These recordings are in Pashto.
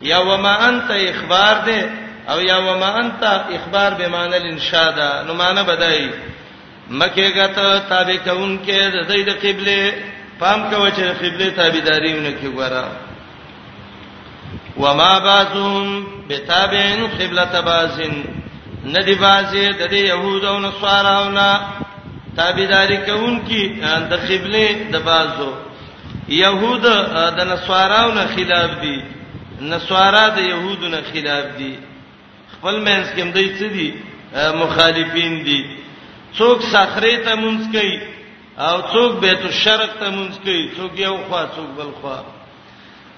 یا وما انت اخبار ده او یا وما انت اخبار به معنی الانشاء ده نو معنی بدای مکه غته تابع کون کې د دې د قبله پام کوي چې قبله تابعداري ونه کې ګورا وما بعضهم بتابعين قبلة بعضن ندی بازه د دې يهودو او نصاراو نه تابعداري کوونکي د قبله د بازو یهود د نصاراو نه خلاف دي نصارا د يهودو نه خلاف دي خپل مینس کې مدې څه دي مخالفین دي څوک صخره ته مونږ کوي او څوک بیت الشرق ته مونږ کوي څوک یو خوا څوک بل خوا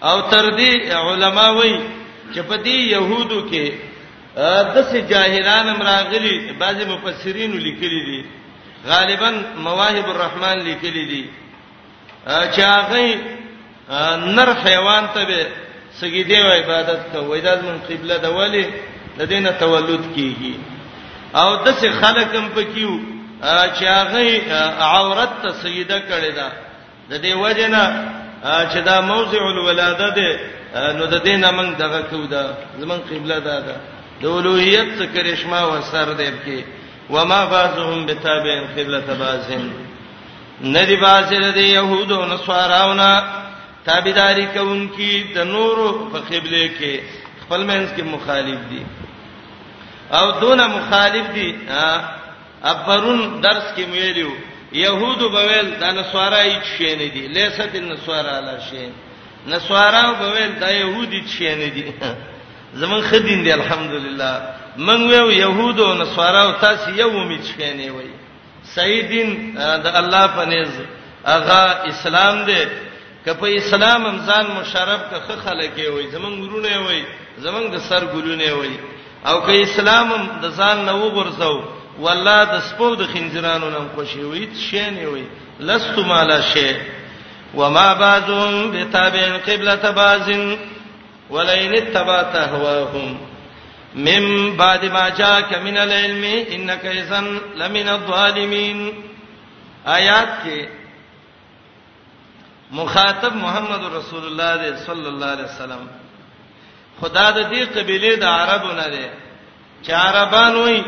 او تر دې علما وایي چې په دې يهودو کې دسه جاهلان مراغلي بعضي مفسرین لیکلي دي غالبا مواهب الرحمن لیکلي دي چې هغه نر حیوان ته به سجدي او عبادت کوي دا زمون قبله ده ولی د دینه تولد کیږي او د څه خلکم پکیو چې هغه عورت ته سجده کړي دا د دې وجنه چې دا موضع الولاده ده نو د دینه موږ دغه کو دا زمون قبله ده ده د اولوہیت څخه کرشمه وسر دی کې وما بعضهم بتابع قبلة بعض ندی بعض د يهودو او نصاراونا تابعداري کوونکی د نورو په قبله کې خپل منځ کې مخالف دي او دونه مخالف دي ابرون درس کې ویلو يهودو بویل د نصارا هیڅ شي نه دي لیست النصارا لا شي نصارا بویل د يهودي شي نه دي زمون خدین دی الحمدلله من ویو يهود او نصارا او تاسو یو امید شې نه وي سیدین د الله په نيز اغا اسلام دی کپه اسلام امزان مشرب که خلک وي زمون ورونه وي زمون د سر ګلونه وي او که اسلام د ځان نه وګرځاو والله د سپو د خنجرانو نن خوشي وي شې نه وي لست مالا شي وما بعضهم بتابع قبلة بعض ولئن اتبعت اهواهم من بعد ما جاءك من العلم انك اذا لمن الظالمين آیات کې مخاطب محمد رسول الله صلی الله علیه وسلم خدا د دې قبيله د عربو نه دی چې عربان وای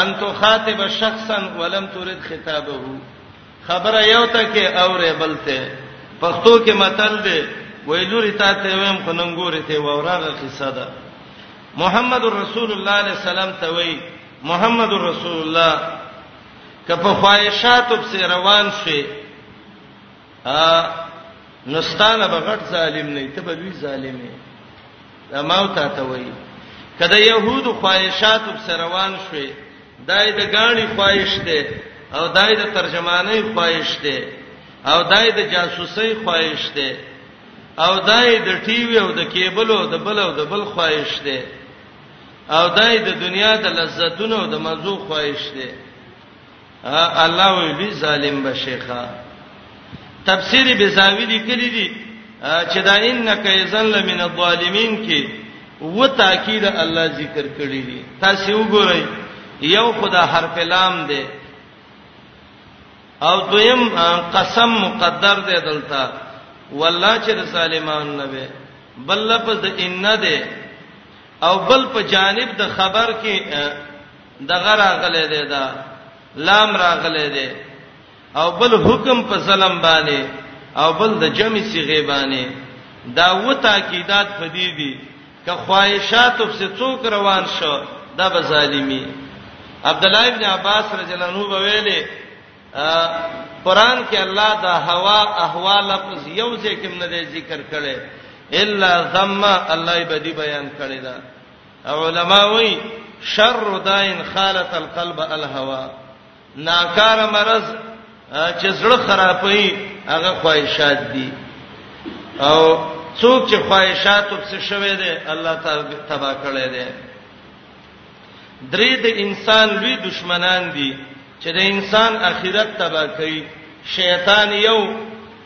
ان تو خاطب شخصا ولم تريد خطابه خبره یو ته کې اورې بلته پښتو کې متل دی ویلوري تا ته ویم خننګوري ته وراغه قصه ده محمد رسول الله علیه السلام ته وی محمد رسول الله کپه خواهشات په روان شي ا نستانه بغټ ظالم نه ته به لوی ظالم یې دا ما ته ته وایي کله يهود خواهشات سروان شوي دای د غاڼي خواهش ده او دای د ترجمانۍ خواهش ده او دای د جاسوسۍ خواهش ده او دای د ټي وي او د کیبل او د بل او د بل خواهش ده او دای د دنیا د لذتونو او د مزو خواهش ده الله وی بی ظالم بشیخه تفسیر بزاوی لیکلی دی چې دا انک یزن لمن الظالمین کې و تاکید الله ذکر کړی دی تاسو وګورئ یو خدا حرف لام دی او دویم قسم مقدر دی دلته والله چې ظالمان نه وي بل لفظ ان نه دی او بل په جانب د خبر کې دغه راغله ده دا لام راغله ده او بل حکم په سلام باندې او بل د جمع صيغه باندې دا و تاکیدات پدې دي که خواهشات په څوک روان شو دا به ظالمي عبد الله ابن عباس رضی الله عنه ویلي قران کې الله دا هوا احوال لفظ یو ځکه نه ذکر کړي الا ذم الله به دې بیان کړي دا علماء وی شر داین خالت القلب الهوا ناکار مرض چې زړه خرابوي هغه خواهشات دي او څوک چې خواهشات وبس شوي دي الله تعالی تبا کړي دي درې د انسان لوی دشمنان دي چې د انسان اخرت تبا کوي شیطان یو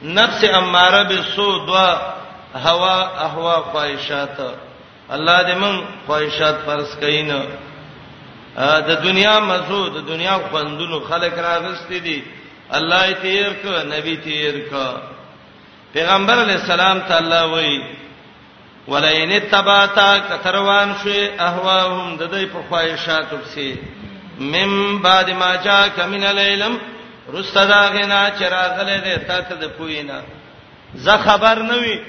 نفس اماره به سو دوا هوا اهوا خواهشات الله دې مون خواهشات فرض کین د دنیا مزو د دنیا خوندونو خلق راغستې دي الله یې تیر ک نبی تیر ک پیغمبر علی السلام تعالی وای ولئن تباتا کثروان شوی اهواهم د دې په خواهشاتو پسې مم بعد ما جا کمن العلم رستدا غنا چراغله دې تاته د پوینا زه خبر نه وی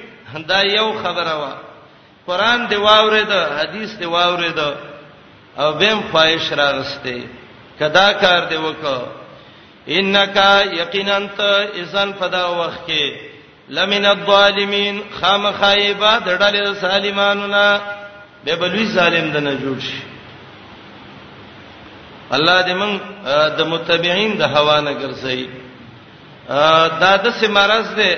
دا یو خبره وا قران دی واورید حدیث دی واورید او بهم خواهش راغسته کدا کار دی وکړه انک یقینا انت اذن فدا وخت کې لمن الظالمین خامخایبا دړل سالمانو نه به بلوی ظالم د نه جوړ شي الله دې موږ د متبعين د هوا نه ګرځي دا د سمارز ده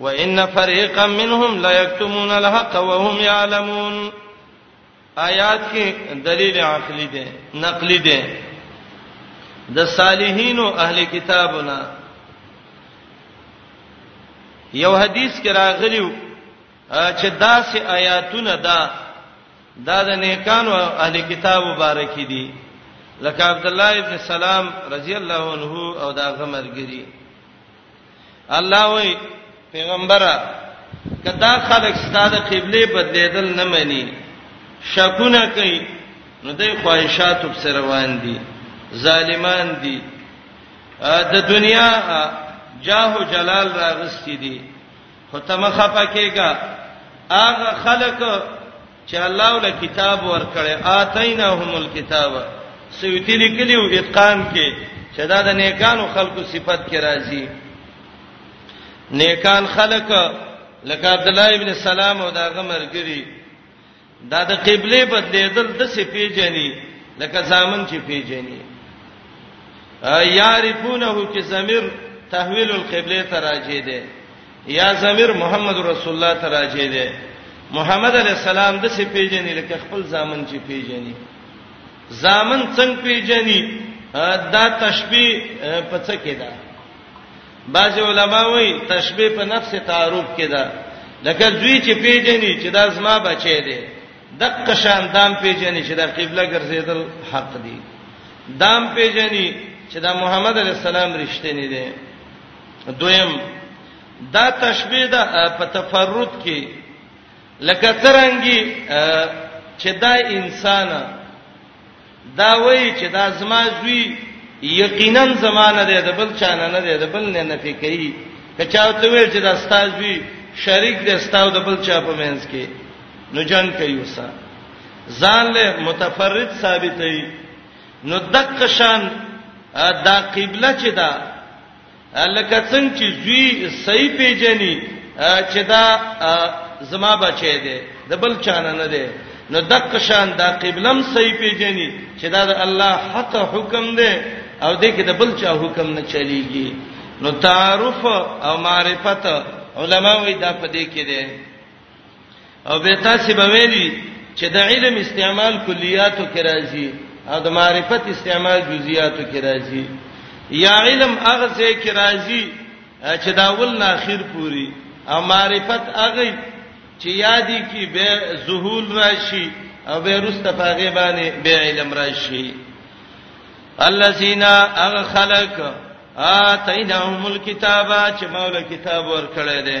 وان فريقا منهم لا يكتمون الحق وهم يعلمون آیات کې دلیل عقلی دی نقلی دی د صالحین او اهل کتابنا یو حدیث کې راغلیو چې داسې آیاتونه دا دا د نیکانو اهل کتاب مبارک دي لکه عبد الله ابن سلام رضی الله عنه او دا غمرګری الله وای پیغمبره کدا خلک ستاده قبله بدلیدل نه مانی شکونه کوي نو دای خواهشات په سر روان دي ظالمان دي د دنیا جاه او جلال راغستې دي خو تمخه پکېګا هغه خلک چې الله ول کتاب ورکړي اتیناهم الکتاب سیوتی لیکلی او اتقان کې چې دا د نیکانو خلقو صفت کې راځي نیکان خلق لکه عبد الله ابن سلام او داغه مرګري دا د قبله بدلیدل د څه پیژني لکه ځامن چې پیژني یعرفونه چې زمير تحویل القبله تراجه ده یا ضمیر محمد رسول الله ته راځي دی محمد علی السلام د څه پیژنې لکه خپل ځامن چې پیژنې ځامن څنګه پیژنې دا تشبیه په څه کې ده بعض علما وایي تشبیه په نفس تعارف کې ده لکه دوی چې پیژنې چې دا زما بچی دی دغه شان دام پیژنې چې دا قبله ګرځیدل حق دی دام پیژنې چې دا محمد علی السلام رښتینی دی دویم دا تشبیه ده په تفرد کې لکه څنګه چې دا انسان دا وایي چې دا زما زوی یقینا زمانه ده د بل چانه نه ده د بل نه نه فکرې کچاو ته ویل چې دا استاد وی شریک دې استاد د بل چا په منځ کې نو جان کوي وسه ځان له متفرد ثابتې نو دک شان دا قبله چې دا لکه څنګه چې زوی صحیح پیژني چې دا زما بچی دی د بل چانه نه دی نو دک شان دا قبلم صحیح پیژني چې دا د الله حق حکم دی او دې کې د بل چا حکم نه چلیږي نو تعارف او معرفت علما وی دا پدې کې دي او به تاسو به ویلي چې د علم استعمال کلیاتو کې راځي او د معرفت استعمال جزئیاتو کې راځي یا علم هغه څه کې راځي چې دا ول نه اخر پوری او معرفت هغه چې یادی کې به ظهور راشي او به رسته پاغه باندې به علم راشي الذين اغ خلق اتیناهم الكتاب چې مولا کتاب ورکړی دی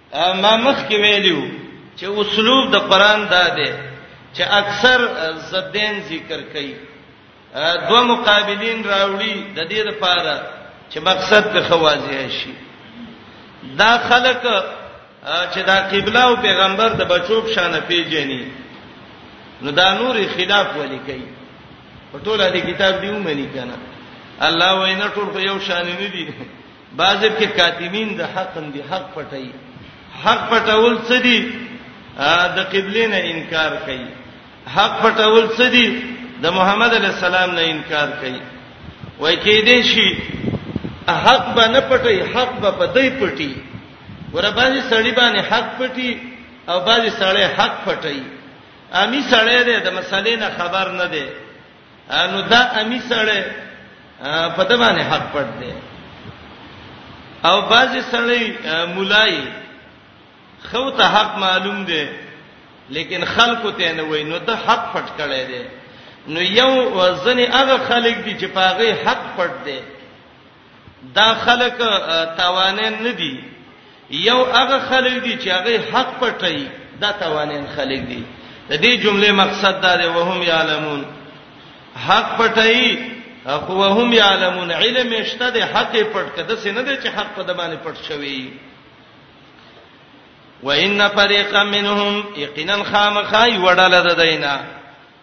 ما مخ کې ویلو چې اسلوب د قران دا دی چې اکثر زدين ذکر کوي دو مقابلین راوړي د دې لپاره چې مقصد په خوازی شي دا خلک چې دا قبله او پیغمبر د بچوب شانه پیژني نو دا نور خلاف ولي کوي په ټوله دې کتاب دی ومني کنه الله وینا ټول په یو شان نه دي بعضې پکې کاتمین د حق هم دي، حق پټوي. حق پټول څه دي؟ د قبلې نه انکار کوي. حق پټول څه دي؟ د محمد علی السلام نه انکار کوي. وای کې دې شي حق به نه پټي، حق به په دې پټي. ګوره باندې سړی باندې حق پټي او باندې سړی حق پټي. امی سړی دې د مسلې نه خبر نه دی. نو دا امی سره په دې باندې حق پټ دی او بعضی سره مولای خو ته حق معلوم دی لیکن خلکو ته نه وای نو ته حق پټ کړی دی نو یو ځنې هغه خلک دي چې پاغه حق پټ دی دا خلک توانین نه دي یو هغه خلک دي چې هغه حق پټي دا توانین خلک دي د دې جملې مقصد دا دی وهم یعلمون حق پټي خو وهم یعلمون علم شته د حق پټ کده سینه دي چې حق په دمانه پټ شوی وان فريقا منهم يقينا خامخاي وړل د دینه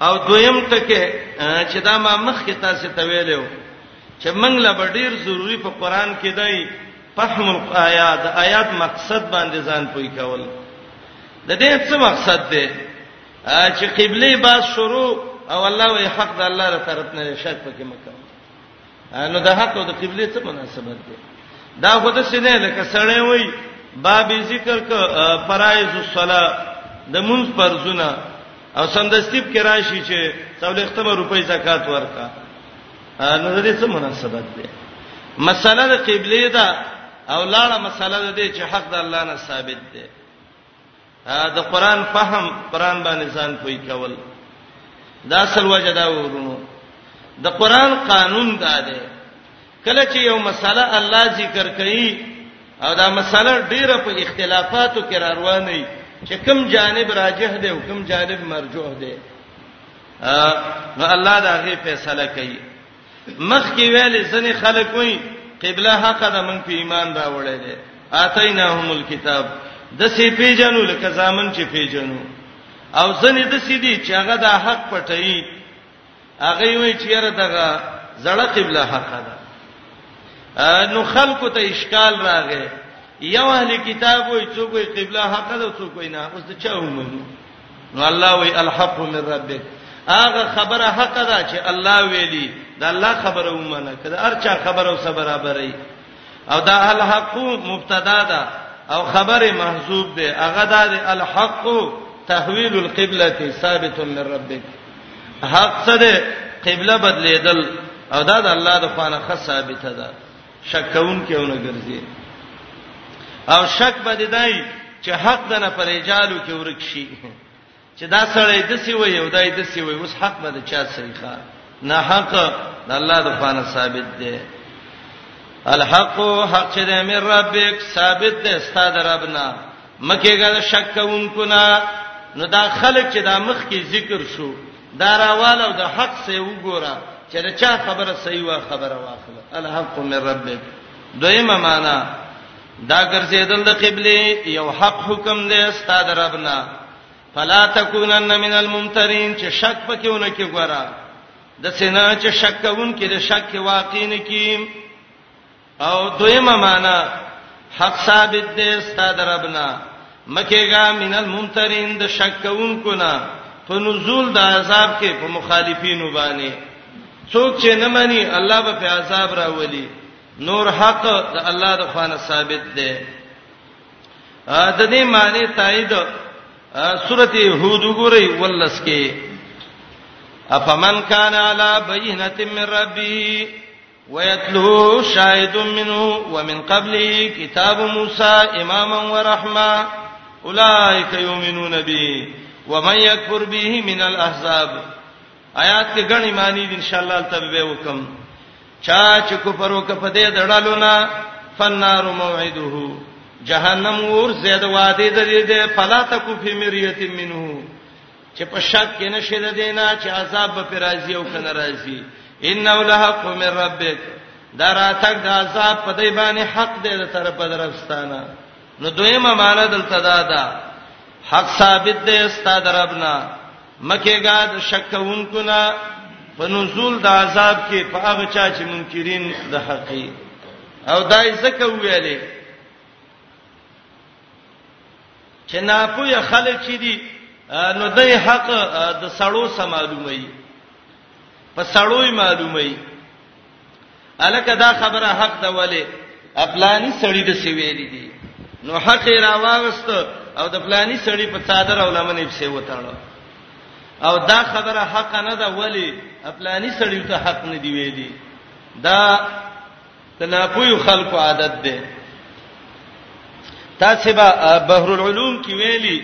او دویم ټکه چې دا ما مخ کې تاسو ته ویلو چې موږ لا ډیر ضروری په قران کې دی فهم الآیات آیات مقصد باندې ځان پوي کول د دې څه مقصد دی چې قبله با شروع او الله وي حق د الله تر طرف نه شک پکې مکه نو د حق او د قبله څه مناسبت دی دا خو د سینې لکه سړی وای باب ذکر ک فرایز الصلاه د منځ پرزونه او سندستیب کې راشي چې څولختمه روپۍ زکات ورکا نو د دې څه مناسبت دی مسله د قبله ده او لاړه مسله ده چې حق د الله نه ثابت ده د قران فهم قران باندې ځان پوي کول دا اصل وجه دا ورونو د قران قانون دا دی کله چې یو مسله الله ذکر کوي او دا مسله ډیره په اختلافاتو کې روانه چې کوم جانب راجح دی او کوم جانب مرجوح دی نو الله دا غي فیصله کوي مخکې ویلې ځنې خلک وایي قبله حق ده مونږ په ایمان راوړې ده اتیناهم الكتاب د سې پیجنو لکه ځامن چې پیجنو او ځنې د سې دي چې هغه د حق پټي هغه وی چې یاره دغه زړه قبله حق ده نو خلکو ته اشکال راغی یو اهل کتاب وي څوک وي قبله حق ده څوک وي نه اوس ته چا ومنو نو الله وی الحق من ربک هغه خبره حق ده چې الله ویلي دا الله خبره ومنه کړه ارچا خبره او صبره بري او دا الحق مبتدا ده او خبره محذوب ده هغه دا ده الحق تحویل القبلة ثابت من ربک حق څه ده قبله بدلیدل او دا د الله د خوانه خاصه ثابته ده شک کوونکی ونه ګرځي او شک به دی دای چې حق دنه پر رجالو کې ورک شي چې دا سړی د سی وي او دای د سی وي اوس حق به د چا صحیح ښه نه حق د الله د پانه ثابت دی الحق حق چې د امر ربک ثابت دی ستاد ربنا مکه ګر شک کوونکو نه نو دا خلک چې دا مخ کې ذکر شو دا راواله د حق سه وګوره چې دا چا خبره صحیح وا خبره واخله الحق من ربک دویمه معنا دا ګرځیدل د قبله یو حق حکم دی استاد ربنا فلا تکونن من الممترین چې شک پکېونه کې ګوره د سینا چې شک کوون کې د شک واقع نه کیم او دویمه معنا حق ثابت دی ستاد ربنا مکهګه من الممترین د شک کوونکو نه په نزول د عذاب کې په مخالفینو باندې څوک چې نه مانی الله به په عذاب راولي نور حق د الله د خوانه ثابت دی د دې معنی تایید سورته یهود وګورئ ولس کې افمن کان علی بینه من ربی ويتلو شاهد منه ومن قبله كتاب موسى اماما ورحمه اولئک یؤمنون به ومن یکفر به من الاحزاب آیات کې غنی معنی دي ان شاء الله تبه وکم چا چې کفر وک په دې دړالو نه فنار موعده جهنم ور زید وعده دې دې فلا تکو فی مریه منه چې په شک کې نشه ده دینا چې عذاب به پر راځي او کنه راځي انه لحق من ربک دا راتګ د عذاب په دی باندې حق دی د طرف درفستانه نو دویمه معنی دلته دا ده حق ثابت دی استاد ربنا مکه گا د شکونکو نه په نزول د عذاب کې په هغه چا چې منکرین د حقي او دای زکه ویلې چې ناپوهه خلک چې دي نو د حق د سړو سم معلومي په سړوي معلومي الکه دا خبره حق ده ولی افلانی سړی د سی ویل دي نو حق راواغست او د فلانی سړی په صادر او لمنې په سی وتاړو او دا خبره حق نه ده ولی افلانی سړی ته حق نه دی ویلي دا د ناپوی خلکو عادت ده تاسو به بحر العلوم کې ویلي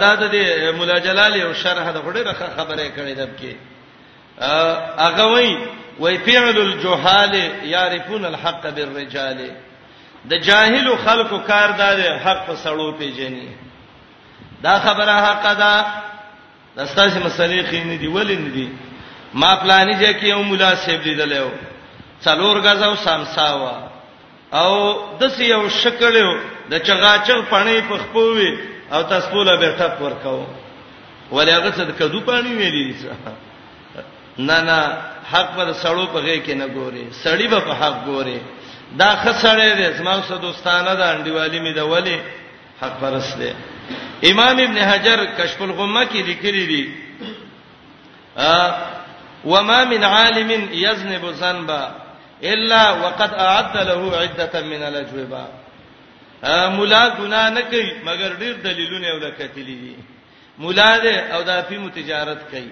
دا د مولا جلال یو شرح د غړي رخه خبره کړې ده کې هغه وای وای فعل الجهال يعرفون الحق بالرجال د جاهل خلکو کار دار حق په سړو پیژني دا خبره حق ده دا ستاسو مسلې خې نه دی ولې نه دی ما پلانې ځای کې یو مولا صاحب لیدل یو څلور غزاو سامساوا او د یو شکل یو د چغاچغ پانی په خپوي او تاسو په لبه ټپ ورکاو ولې هغه څه د کدو پانی ویلې دي نه نه حق پر سړو په غې کې نه ګوري سړی به په حق ګوري دا خسړې دې زما سره دوستانه ده انډیوالي می ده ولی حق پرس دی امام ابن حجر کشف الغمه کې لیکلي دي وما من عالم يذنب ذنبا الا وقد اعد له عده من الاجوبه مولا ګنا نه کوي مګر ډیر دلیلونه ولکتلی دي مولا دې او د افیمو تجارت کوي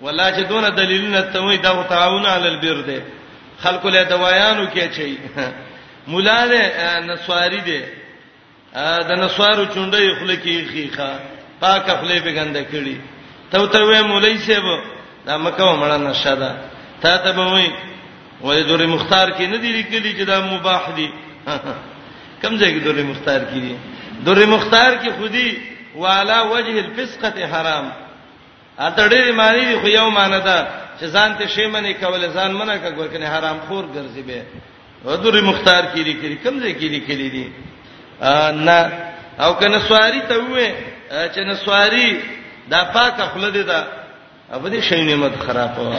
ولا چې دونه دلیلونه ته وای دا تعاون علی البر دی خلکو له دوایانو کې چي مولا دې نسواری دې د نسوارو چونډې خله کې خيخه پاک خپلې به ګنده کړي ته ته وې مولای صاحب دا مکه ومړه نشه ده ته ته به وې ولې دورې مختار کې نه دی لیکلي چې دا مباح دي کم ځای کې دورې مختار کې دي دورې مختار کې خودي والا وجه الفسقه حرام اته ډېری معنی دی خو یو معنی ده چې ځان ته شی منی کول ځان منه کوي کنه حرام خور ګرځي به ودوري مختار کې لیکلي کوم ځای کې لیکلي دي نه او کنه سواری ته وې چې نه سواری دا پاکه خله دي دا ابو دې شی نعمت خراب و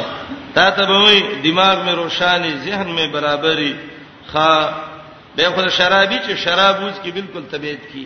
تا ته به وي دماغ مې روشاني ذهن مې برابرۍ خا به خو شرابي چې شراب وځ کې بالکل طبيعت کې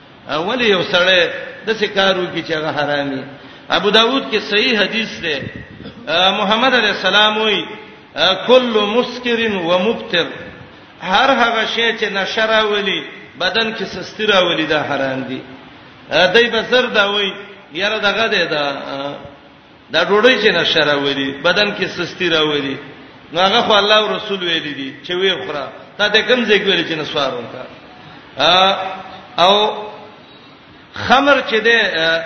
اولی یو سره د څه کارو کې چې هغه حرامي ابو داود کې صحیح حدیث ده محمد علی السلام وی کل مسکر و مبتر هر هغه شی چې نشرا ولي بدن کې سستی راولي دا حرام دي دای بزر دا وی یاره دغه ده دا دا ډوډۍ چې نشه راوړي بدن کې سستی راوړي نو هغه خو الله او رسول ویل دي چې وی خورا تا ته کوم ځای ویل چې نسوار وکا او خمر چې ده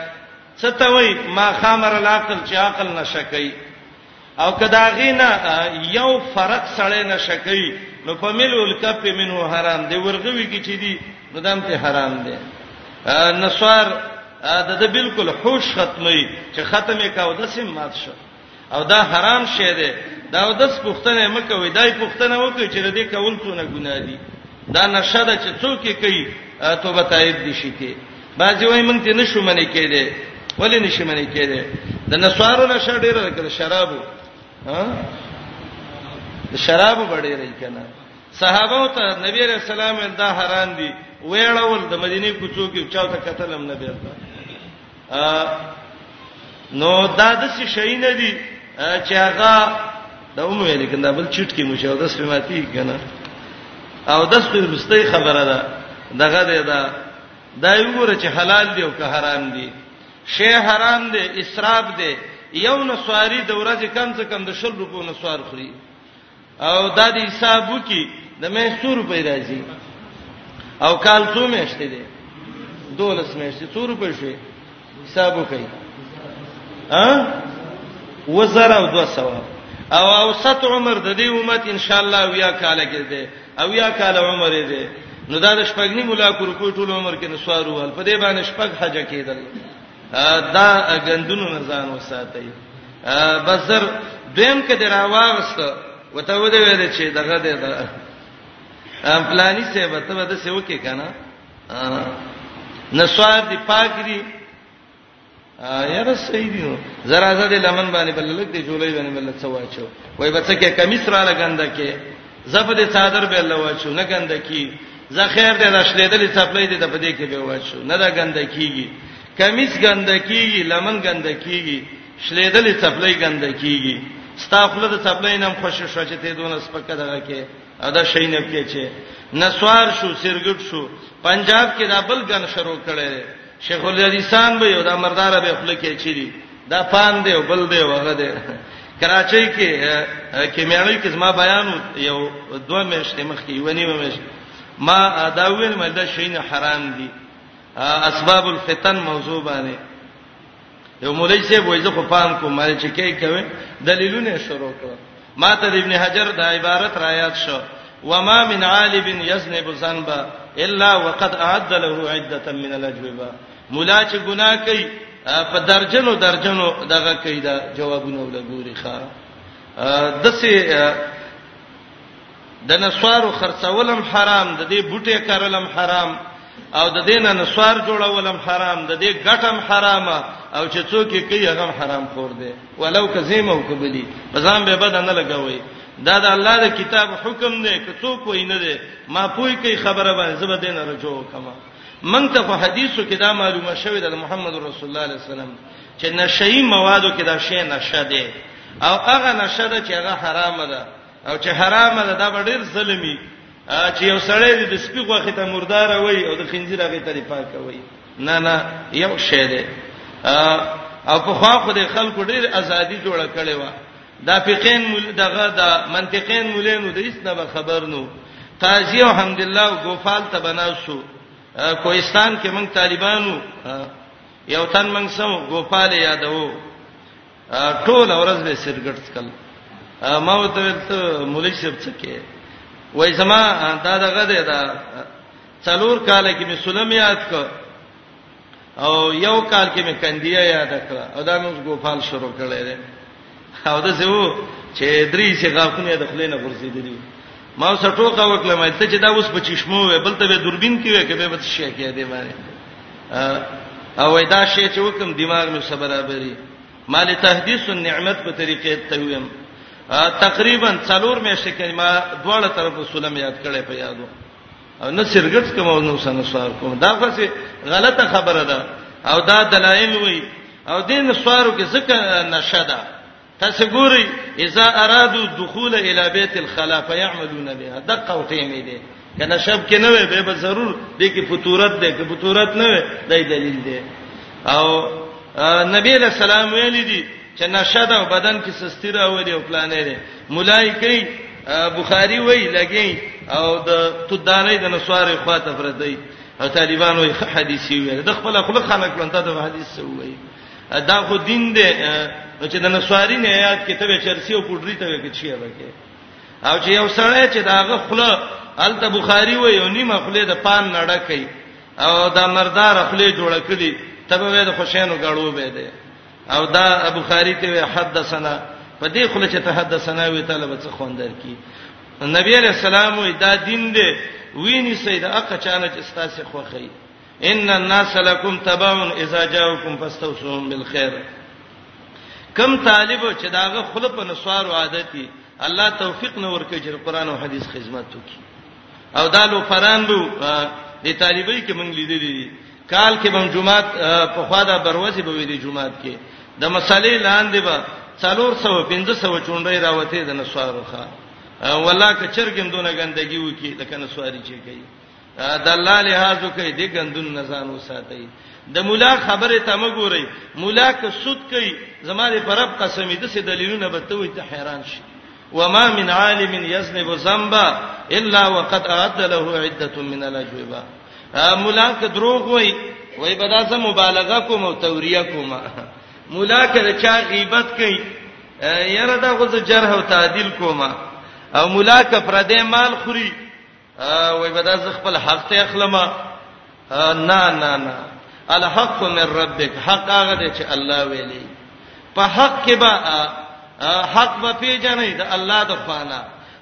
ستوي ما خمر العقل چې عقل نشه کوي او کداغینا یو فرق سړی نشه کوي نو په ملول کپ منو حرام دی ورغوي کې چې دی نو دام ته حرام دی نسوار د د بالکل هوش ختمي چې ختمه کاو د سیم مات شو او دا حرام شی دی دا د اس پښتنه مکه وې دای پښتنه وکړي چې د دې کول څونه ګناه دي دا نشه ده چې څوک یې کوي توبه تایید دي شي کې بعضی وای مونږ ته نشو منې کېده ولې نشو منې کېده د نسوارو نشه ډیره ده شرابو ها شرابو ډیره یې کنه صحابه ته نبی رسول الله دا حرام دي ویړول د مدینه کوڅو کې چاو ته قتل هم نه بیرته نو دا د څه شي نه دي چې هغه د اوم ویل کنده بل چټ کې مشه او د سپماتی کنه او د سپمستۍ خبره ده دغه ده دا دا یو ګره چې حلال دی او که حرام دی شی حرام دی اسراف دی یو نسواری د ورځې کم څه کم د شل روپو نسوار خوري او دا د حساب وکي د مې سور په راځي او کال څو میاشتې دي دولس میاشتې څو روپې شي حساب وکي ها وزر او 200 او اوسط عمر د دې امت ان شاء الله ویا کال کې دي او یا کال عمر دي نو دا د شپږنی مولا کو رکو ټول عمر کې نسوارو ول په دې باندې شپږ حج کېدل دا غندونو نه ځان وساتي بسر دیم کده راوغست وته وده ویل چې دغه دې دا پلاني سه وته وته سه وکي کنه نسوار دی پاک دی یاره صحیح دی زرا زده لمن باندې بللک دی جولای باندې بلل څه واچو وای بچکه کمیس را لګنده کې زفه دې څادر به الله واچو نه ګنده کی زه خیر دې راشلیدلې څپلې دې د پدې کې به واچو نه دا ګنده کیږي کمیس ګنده کیږي لمن ګنده کیږي شلیدلې څپلې ګنده کیږي ستافله د څپلې نام خوشی شو چې ته دونه سپکه دغه کې ادا شي نه کې چې نسوار شو سرګټ شو پنجاب کې دا بل ګن شروع کړي شیخ الحدیثان به یو دا مردار به خپل کې چيري دا پان دی او بل دی وغه دی کراچۍ کې کې مېړی کې زما بیان یو دوه میاشتې مخکې ونی و مېش ما دا ویل مې دا شین حرام دي اسباب الفتن موضوع باندې یو مولای سی وای زه خو پام کوم مال چې کې کوي دلیلونه شروع کړ ما ته ابن حجر دا عبارت را یاد شو وما من عالب يذنب ذنبا الا وقد اعد له عده من الاجوبه مولا چې ګناه کوي په درجنو درجنو دغه کوي دا جوابونه ولګوري ښا دسه د نسوارو خرڅولم حرام د دې بوټي کرلم حرام او د دینه نسوار جوړولم حرام د دې ګټم حرام او چې څوک یې کوي هغه حرام خور دی ولو کزیم او کبلی بزام به بد نه لګوي دا د الله د کتاب حکم دی که څوک وای نه دی ما پوي کوي خبره باندې زبر دین رجو کما من ته په حدیثو کې دا معلومه شوې ده محمد رسول الله علیه وسلم چې نشئی موادو کې دا شی نشه دی او هغه نشه ده چې هغه حرام ده او چې حرام ده دا به ډیر ظلمي چې یو سړی د سپي غوخه ته مردار وای او د خنزیر هغه ته پاک وای نه نه یو شی دی او په خوا خو د خلکو ډیر ازادي جوړه کړې و دا فقین مول دغه دا منطقین مولینو د هیڅ نه خبر نو قاضي او حمدالله ګوفال ته بناسو کوهستان کې موږ طالبانو یو تن موږ سم ګوفال یادو ټول ورځ به سرګټ تکل ما وته ویل ته مولوی صاحب څه کې وای زما دا دغه دی دا څلور کال کې می سلم یاد کو او یو کال کې می کندیا یاد کړ او دا موږ ګوفال شروع کړل او دا زه و چې درې چې غاښونه د خلینو ورسېدلی ما سره ټوکا وکړه مې ته چې دا اوس په چشمو وې بل ته به دوربین کې وې کې به بس شي کې دې باندې او دا شی چې وکم دماغ مې صبر برابرې مال تحدیث النعمت په طریقې ته ویم تقریبا څلور میاشتې کې ما دواړه طرف سلام یاد کړې په یادو او نه سرګټ کوم او نو سن سوار کوم دا خو سي غلطه خبره ده او دا دلایل وي او دین سوارو کې ځکه نشه ده تاسو ګوري اذا ارادو دخول الى بيت الخلا فيعملون بها دقه او ټیمې دي کنه شب کې نه وي به به ضرور دې کې فطورت دې کې فطورت نه وي دای دلیل دې او نبی له سلام ویل دي چې نشد او بدن کې سستی راوړي او پلانې دي ملایکې بخاری وای لګي او د تدانې د نسوارې خواته فردای او طالبان وای حدیثي ویل د خپل خلق خلک لنته د حدیث سوې دا خو دین دی نو چې د نسواری نه یاد کې ته چرسی او پډری ته کې چی راکې او چې یو سړی چې داغه خله الته بخاری و یو نیمه خله د پان نړه کوي او دا مردار خله جوړ کړي تبه د خوشینو غړو به دی او دا ابو خاری ته حدثنا په دې خله چې تحدثنا وی طالب څه خوندر کی نبی علیہ السلام دا دین دی ویني سید اقا چانه چې ستاسو خوخی ان الناس لكم تبع اذا جاءكم فاستوصوهم بالخير کم طالب چې داغه خلق په نسوار او عادتي الله توفیق نه ورکړي چې قران او حدیث خدمت وکړي او دا لو فران بو د طالبای کې مونږ لیدلې دي کال کې بم جمعات په خوا دا بروزي به ویلي جمعات کې د مسالې لاندې به 415 چونډې راوته د نسوارو ښا والله کچرګم دونه ګندګي وکي د کنه سواری چي کوي د الله لحاظ کوي د غندون نه ځان وساتي د مولا خبره ته مګوري مولا که سود کوي زماره پرب قسمې د څه دلیلونه به ته وي ته حیران شي وما من عالم يذنب ذنبا الا وقد اعد له عده من الاجوبه مولا که دروغ وای وای به دا زه مبالغه کوم او توریه کوم مولا که چا غیبت کوي یره دا غو زه جرح او تعدیل کوم او مولا که پردې مال خوري وای بدا ز خپل حق ته اخلم نه نه نه الحق من ربک حق هغه دی چې الله ویلي په حق کې با حق به پیژنې د الله د خوانه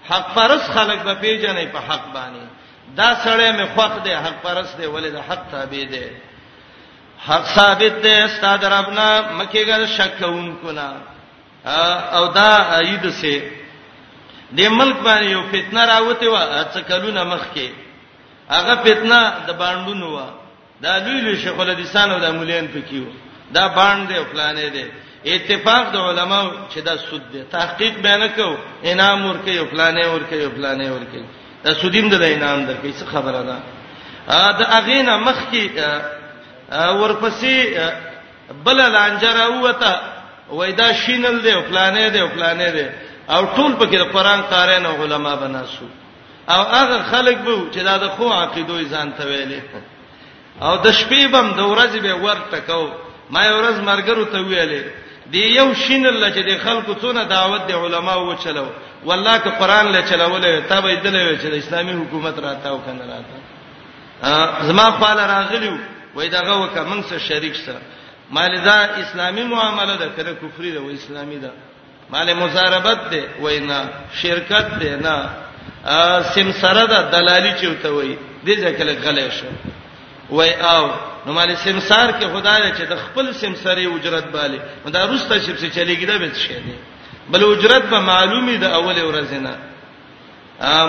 حق پرس خلک به پیژنې په حق باندې دا سړی مې خوښ دی حق پرس دی ولې د حق تابع دی حق ثابت دی استاد ربنا مکیګل شک کوونکو نه او دا اید سه د ملک باندې یو فتنه راوته و څه کلونه مخ کې هغه فتنه د باندونو و دا لوی لوی شیخ الحدیثان او د مولین پکې و دا باندې او پلانې دي اتفاق د علماو چې دا سود دي تحقیق بیان کو انعام ورکې او پلانې ورکې او پلانې ورکې دا سودیم د انعام درکې څه خبره ده دا اغینا مخ کې ورپسې بل لانجه راوته وای دا شینل دی او پلانې دی او پلانې دی او ټول پکې د قران قارین او علما بناسو او هغه خلک به چې دا د خو عقیدو ځان ته ویلې او د شپې بم د ورځې به ورته کو ما ورځ مرګرو ته ویلې دی یو شین الله چې د خلکو څونه دعوت د علما و چلو والله که قران له چلولې ته به دلې چې د اسلامي حکومت راته او کنه راته زما خپل راغلیو وای دغه وک موږ سره شریک سره مال دا اسلامي معامله ده کړه کفري ده و اسلامي ده مال مزاربت ده وینا شرکت ده نه سمسره ده دلالی چوته وای دې ځکه غلې شو وای او نو مال سمسار کې خدای چې د خپل سمسرې اجرت باله دا روسته شپ چې چلیږي دا به څه شي بل اجرت به معلومي د اول ورځې نه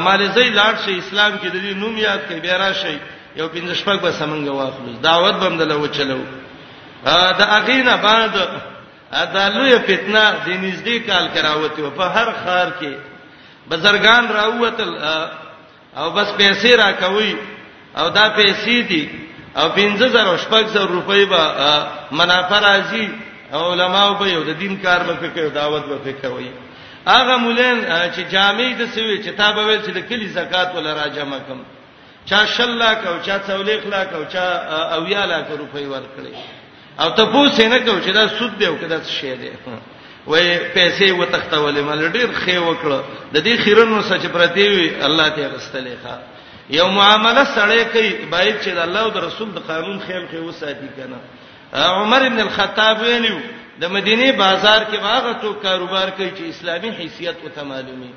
مالزی لاړ شي اسلام کې د دې نوم یاد کړي بیا راشي یو پنځه شپږ به سمنګ واخلو دعوت بم دل و چلو دا اغینا بعد دا لوی فتنه د نږدې کال کراوته په هر خار کې بزرګان راوتل او بس پیسې راکوي او دا پیسې دي او 15000 شپږ زره روپۍ به منافع راځي علماء به یو د دین کار به کوي دعوت به کوي هغه مولین چې جامع د سوي چې تا به ویل چې د کلی زکات ولا را جمع کم چا شلا کو چا څولې خلا کو چا اویا لا کو روپۍ ورکړي او ته پوښتنه نه کوي چې دا سود دی او کدا څه شی دی وای پیسې وتختولې مل ډیر خې وکړه د دې خیرونو سچ پرتی وي الله ته رستلې ښا یو معامله سړی کوي باید چې د الله او د رسول د قانون خیال کې وساتي کنه عمر ابن الخطاب ویلو د مدینه بازار کې واغه تو کاروبار کوي چې اسلامي حیثیت او تمالومي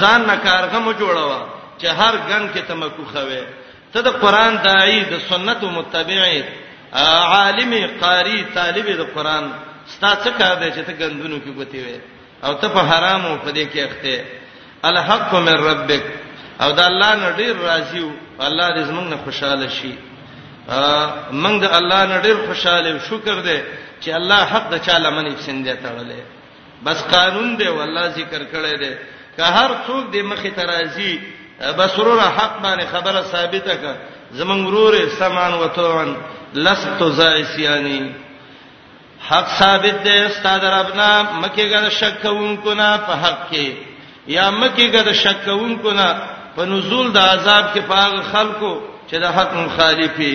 ځان نه کارغه مو جوړوا چې هر ګن کې تمکو خوي ته د قران داعي د سنت متبعي عالم قاری طالب د قران ستا څه کار دی چې ته ګندونو کې ګوتی وي او ته په حرامو په دې کې اخته الحق من ربک او دا الله نه ډیر راضي او الله دې زمونږ نه خوشاله شي موږ د الله نه ډیر خوشاله او شکر دې چې الله حق د چا لمنې پسند دی تړلې بس قانون دی والله ذکر کړی دی که هر څوک د مخې ترازی بسرور حق باندې خبره ثابته ک زمنګ ورور سمان وتوان لست زایسیانی حق ثابت دی استاد ربنا مکه ګر شک کوونکو نه په حق کې یا مکه ګر شک کوونکو نه په نزول د عذاب کې پاغ خلکو چې د حق مخالفي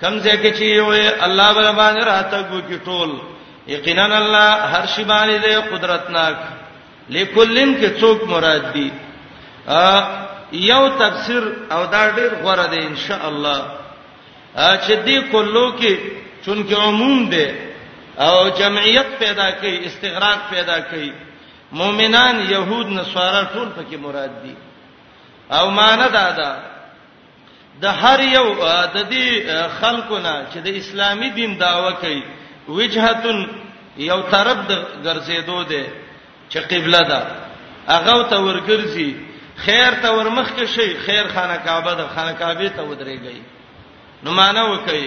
کم ځای کې چې وې الله بل باندې راته کو کې ټول یقینا الله هر شی باندې دی قدرتناک لکلن کې څوک مراد دی یو تفسیر او دا ډیر غوړه دی ان شاء الله چې دې کلو کې چونکه عموم دی او جمعیت پیدا کوي استغراق پیدا کوي مؤمنان يهود نصارا ټول پکې مراد دي او معنی دا ده د هر یو د دې خلکو نه چې د اسلامي دین داوا کوي وجهتون یو طرف د ګرځېدو ده چې قبله ده هغه ته ورګرځي خیر ته ورمخ کې شي خیر خانه کعبه ده خانه کعبه ته ودرېږي نو معنا وکړي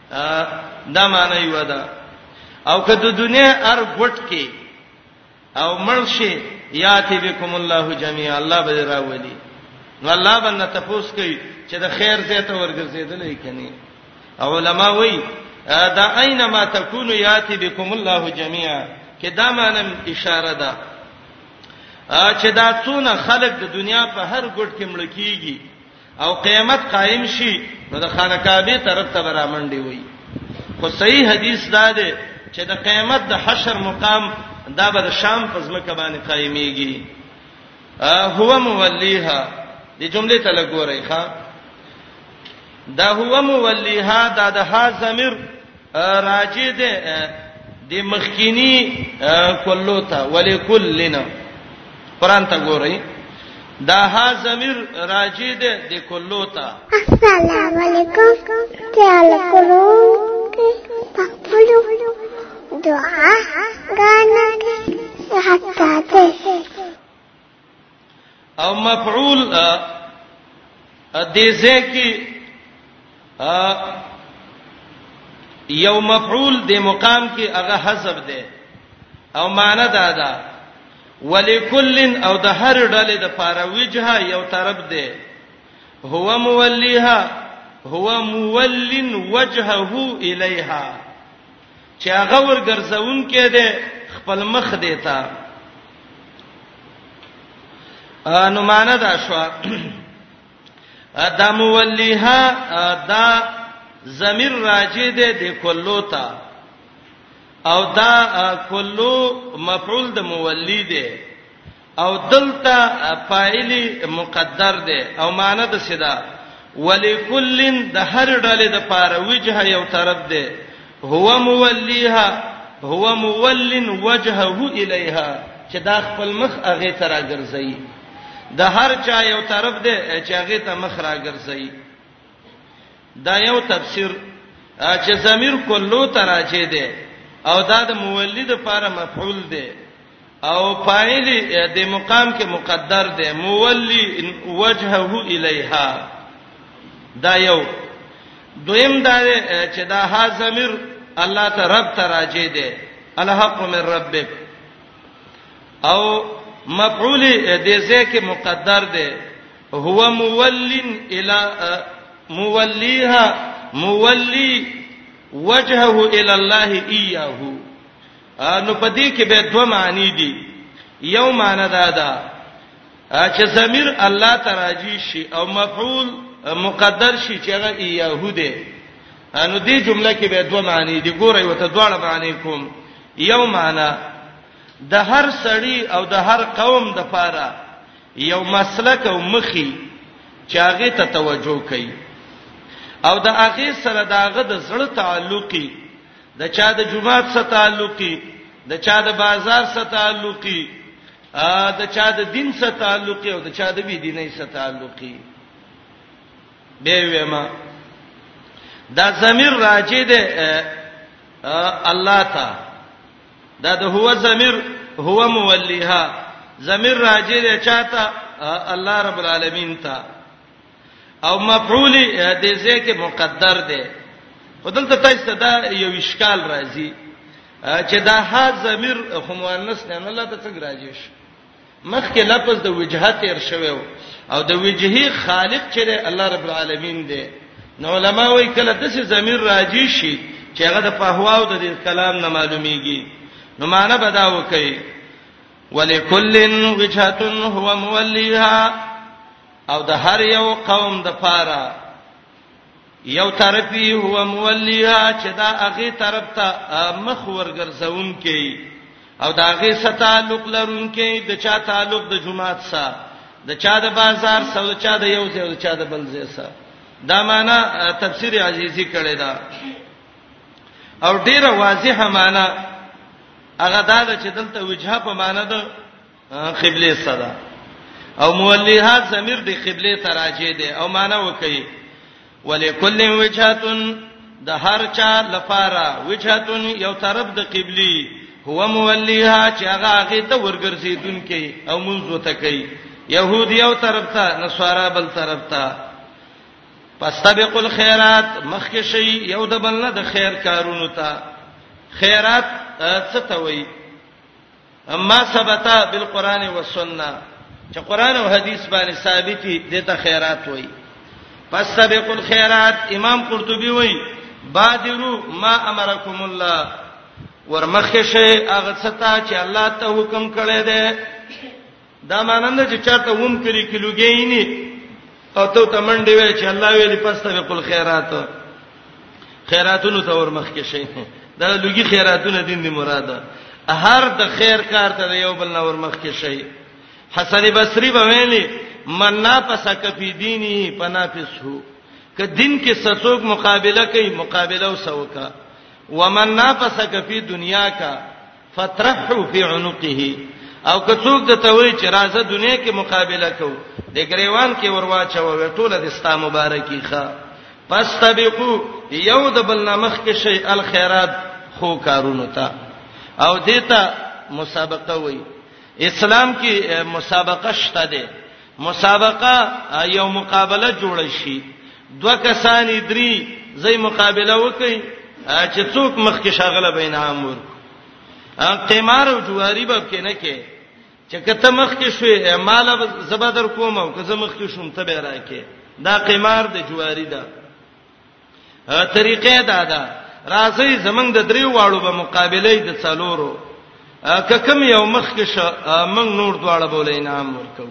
دا معنی یو ده او که د دنیا ار غټ کې او مرشي یاتی بكم الله جميعا الله به راولي نو الله باندې تفوس کوي چې د خیر زیت ورګرځیدل کینی علماء وایي دا اينما تكون یاتی بكم الله جميعا کې دا معنی اشاره ده چې دا څونه خلک د دنیا په هر ګډ کې ملکیږي او قیامت قائم شي نو د خانه کعبه طرف ته برامنډي وي خو صحیح حدیث دا دی چې د قیامت د حشر مقام دا به د شام په ځمکه باندې قائميږي هو مولیها د جملې ته لګورئ ښا دا هو مولیها دا د ها زمير راجی ده د مخکینی کلو ته ولې کلنا قران ته ګورئ دا ها زمير راجی ده د کلو ته السلام علیکم تعال کولو پخپلو دعا غانا حتا ته او مفعول دې ځکه یو مفعول د مقام کې هغه حذف دی او معنی دا ده ولکل او د هر ډلې د پاره وجهه یو طرف دی هو مولیها هو مولن وجهه الیها چې هغه ورګرځونکې ده خپل مخ دیتا نو مان دا شو دا مولیها دا زمیر راجی ده د کلو تا او دا کلو مفعول د مولی ده او دلته فاعل مقدر دی او معنی د سدا ولکلن د هر ډلې د پاره وجهه یو طرف دی هو مولیها هو مولن وجهه الیها چې دا خپل مخ هغه تر راګرځي د هر چا یو طرف دی چې هغه ته مخ راګرځي دا یو تفسیر چې ضمیر کلو تراجه دی او دا د مولد لپاره مفعول دی او فاعل د مقام کې مقدر دی مولی وجهه الیها دا یو دویم دا چې دا ها زمير الله ته رب ته راځي دی الحق من ربک او مفعول دې ځکه مقدر دی هو مولن الی مولیها مولی وجهه الی الله ایه نو په دې کې به دوه معنی دي یو معنی دا ده چې ضمیر الله تراجی شي او مفعول مقدر شي چې هغه یهوده انو دې جمله کې به دوه معنی دي ګورئ وته دواړه معنی کوم یو معنی د هر سړی او د هر قوم د پاره یو مسلک او مخي چې هغه ته توجه کوي او د هغه سره داغه د زړه تعلقي د چا د جمعات سره تعلقي د چا د بازار سره تعلقي ا د چا د دین سره تعلقي او د چا د بی دیني سره تعلقي به وېما دا ضمیر راځي د الله ته دا د هو ضمیر هو مولیها ضمیر راځي د چاته الله رب العالمین ته او مفعول دې ځکه مقدر دی ودلته تاسو ته یو اشکال راځي چې دا ها ضمیر هموانس نه الله ته څنګه راځي مخکې لفظ د وجهه تیر شوی او د وجهه خالق چې الله رب العالمین دی نو علما وایي کله د څه ضمیر راځي شي چې هغه د فهوا او د کلام نه معلومیږي نو معنا بدا وکړي ولکل وجهه هو موليها او د هر یو قوم د پاره یو طرفی هو مولیا چې دا هغه طرف ته مخ ورګرځون کې او دا هغه ستالق لرون کې د چا تعلق د جماعت سره د چا د بازار سره د چا د یو ځای د چا د بل ځای سره دا معنا تفسیر عزیزی کړی دا او ډیره واضحه معنا هغه دا چې دلته وجهه په معنا ده قبله صدا او مولیها ضمیر د قبله تراجه ده او معنا وکي ولکل وجهتون د هر چا لپاره وجهتون یو طرف د قبلی هو مولیها چې هغه هغه ته ورګرځیدونکې او منځ وته کوي يهود یو طرف ته نصارا بل طرف ته فاستبقوا الخيرات مخکې شي یو د بل نه د خیر کارونو ته خیرات څه ته وایي اما ثبت بالقران والسنه چې قران او حدیث باندې ثابت دي دته خیرات وایي فسبق الخيرات امام قرطبي وایي بادرو ما امرکم الله ورمخشه هغه ستا چې الله ته حکم کړی دی دا مانند چې چاته ووم کړي کې لوګي نه او ته تمنډې وای چې الله ویلي پسته به قل خیرات خیراتونو ته ورمخ کې شي دا لوګي خیراتونه دین دی مراد هر د خیر کار ته یو بل نور مخ کې شي حسن بصری به ویلي من نا پسک فی دینی پنافس هو ک دین کې سڅوک مقابله کوي مقابله وسوکا ومن نا پسک فی دنیا کا فترحو فی عنقه او که څوک د توي چې راځه دنیا کې مقابله کو د گریوان کې ورواچو ټوله د ستا مبارکي ښه پس تبقو یو د بل نامخ کې شی الخيرات خو کارونو ته او دیتا مسابقه وای اسلام کې مسابقه شته ده مسابقه یو مقابله جوړ شي دوه کسان درې زې مقابله وکړي چې څوک مخ کې شغله بین امور قمار او جواری به کې نه کې چې کته مخ کې شوې مال زبادر کوم او که زه مخ کې شوم ته به راکې دا قمار د جواری ده طریقې دا ده راځي زمنګ د درې واړو به مقابله د څلورو که کم یو مخ کې ش من نور دواړه بولې نام ورکو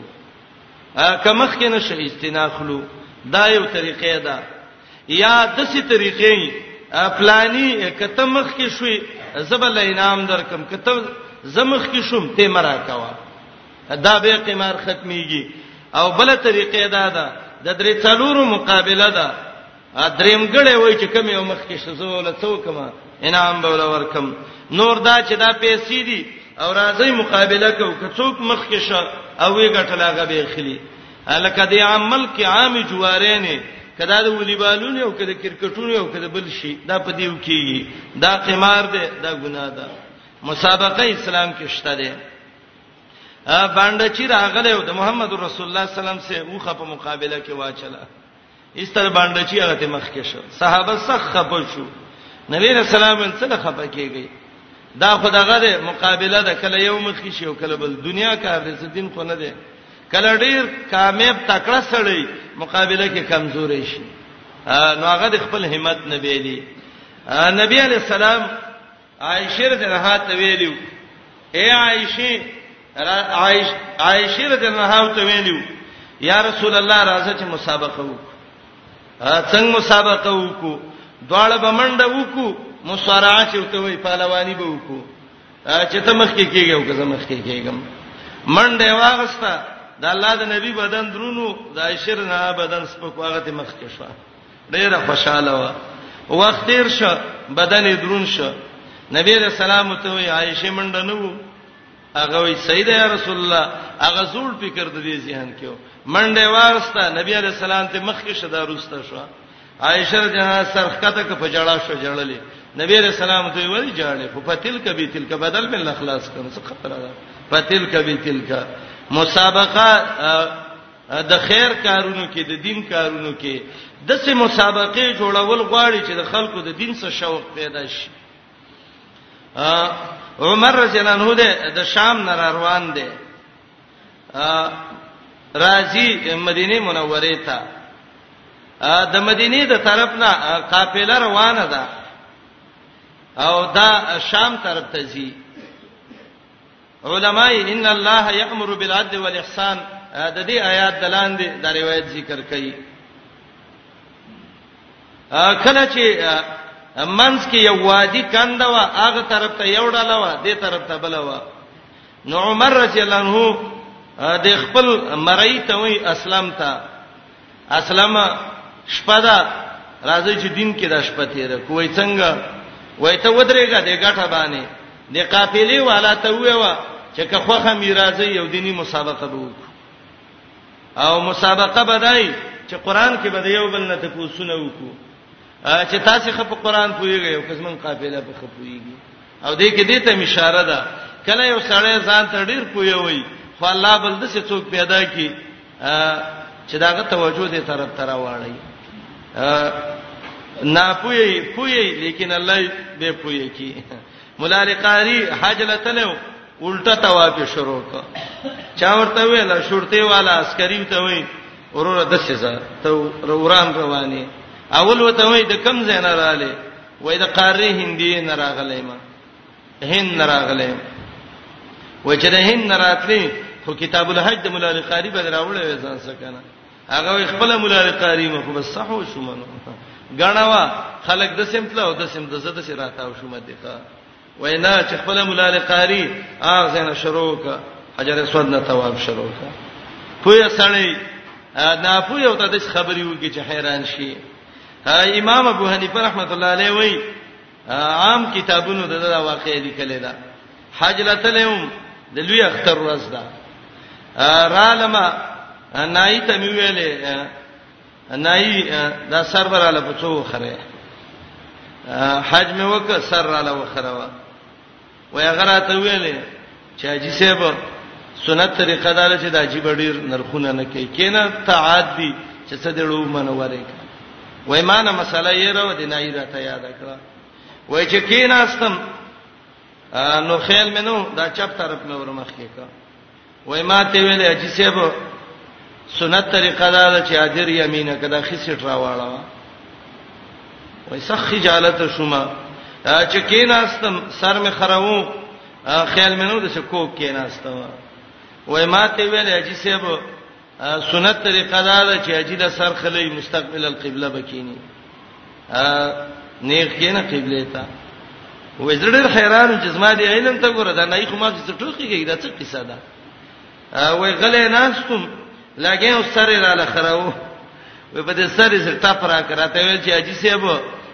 کمخ کې نشه استناخلو دا یو طریقې ده یا دسی طریقې پلانی کته مخ کې شوي زبل انعام درکم کته زمخ کې شوم ته مرا کوا دا به قمار ختميږي او بل طریقې دا ده د درې څلورو مقابله ده دریم ګړې وای چې کم یو مخ کې شزو له څوکما انعام به ولور کم نور دا چې دا پیسې دي او راځي مقابله کو که څوک مخ کې شه او وی غټلاغه به خلی الکه دی عمل کې عام جوارینه کدا د ولیبالونو او کدا کرکټونو او کدا بل شي دا په دیو کې دا قمار ده دا ګناه ده مسابقه اسلام کې شته ده باندې چې راغله د محمد رسول الله صلی الله علیه وسلم سره وخه په مقابله کې واچله استر باندې چې هغه ته مخ کې شو صحابه سخت خپه شو نبی رسول الله څخه خپه کیږي دا خدغه ده مقابله ده کله یو مخ شي او کله بل دنیا کار دي دین خو نه ده کله ډیر کامیاب تکړه سړی مقابله کې کمزورې شي نو هغه د خپل همت نه بیلی نبی علی السلام عائشه رضی الله عنها ته ویلو اے عائشه عائشه عائشه رضی الله عنها ته ویلو یا رسول الله راځه چې مسابقه وکړو څنګه مسابقه وکړو دواړه بمنډه وکړو مصارعه چې وته وی پهلوانی به وکړو چې ته مخ کې کېږي او که زه مخ کې کېږم منډه واغسته د الله د نبی بدن درونو د عائشه نه بدن سپکواغه ته مخ کې شو ډیره خوشاله و وخت تیر شو بدن یې درون شو نبی رسول الله ته وی عائشه منډه نه وو هغه وی سید یا رسول الله هغه زول فکر د دې ذهن کې منډه واسطه نبی علیہ السلام ته مخ کې شدا روسته شو عائشه جنا سرخته کې پجړا شو جړلې نبی علیہ السلام ته وی جړلې په پتل کبي تل ک بدل من اخلاص کړم څه خبره ده پتل کبي تل ک مسابقه د خیر کارونو کې د دین کارونو کې د سه مسابقه جوړول غواړي چې د خلکو د دین سره شوق پیدا شي عمر رضی الله عنه د شام نه روان دی راځي مدینه منوره ته د مدینه د طرف نه قافله روانه ده او دا شام طرف ته ځي علماي ان الله یامر بالعدل والاحسان د دې آیات دلاندې د روایت ذکر کړي کله چې منځ کې یو وادي کنده وا هغه طرف ته یو ډاله وا دې طرف ته بل وا نو عمر رضی الله عنه د خپل مرای ته وی اسلام ته اسلام شپه ده راځي چې دین کې د شپه تیر کوی څنګه وای ته ودرېګه د ګټه باندې د قافلې والا ته ویوا چې که خوخه میراځي یو دینی مسابقه به وکړو او مسابقه بدای چې قران کې به یو بل نه تکوسونه وکړو چې تاسو خپ قران پویږئ او کزمن قافله په خپویږي او دې کې دې ته اشاره ده کله یو سړی ځان ته ډیر پویوي خو الله بل د څه څوک پیدا کی چې داغه توجه دې طرف تر واړی نه پوي پوي لیکن الله به پوي کی مولا لقاری حج لتلو الټا طواف شروع ک چا ورته ویل شرطي والا عسکری ته وی ورور د سزا ته وران رواني اول وته وی د کم زین رااله وای د قاره هندي نه راغلی ما هند نه راغله و چې د هند نه راتلې خو کتاب الحج د مولا قاری به راوړې وې ځان سکنه هغه خپل مولا قاری مخ بس صح او شومنو غنوا خلک د سمتله او د سم د زده سي راته او شومه دي ښا وینا چې خپل مولا قاری هغه زنه شروع کا حجر اسود نه تواب شروع کا پوهه سړی نه پوهه او د خبرې وږي چې حیران شي امام ابو حنیفه رحمۃ اللہ علیہ وایي عام کتابونو دغه واقع لیکل دا حج لتلم د لوی اختر ورځ ده را لما نای ته می ویلې نای دا سر براله پڅو خره حج می وک سر راله وخره وای هغه راته ویلې چې حاجی صاحب سنت طریقه دار چې د عجیب ډیر نرخونه نه کوي کینه تعاد دي چې څه دی ړو منورې وای ما نه مسله یې راو دي نه یې راته یاد کړه وای چې کیناستم نو خیال مینو دا چپ طرف مې ورمخ کې کا وای ما ته ویل چې سیب سنت طریقه دا ده چې اجر یمینه کدا خسټ راواړه وای سخ جالت شوما چې کیناستم سر می خراو خیال مینو د سکو کیناستم وای ما ته ویل چې سیب سنت طریقه دا ده چې اجیله سر خلې مستقبل القبله بکینی نیغ کینه قبله ته وې زړه حیران چې زما دی علم ته ګوره دا نه خو ما څه ټوکی کیږي دا څه قصه ده وې غلې ناستم لګې او سره را لخرو وې په دې سره سره تا پرا کراته وې چې اجي صاحب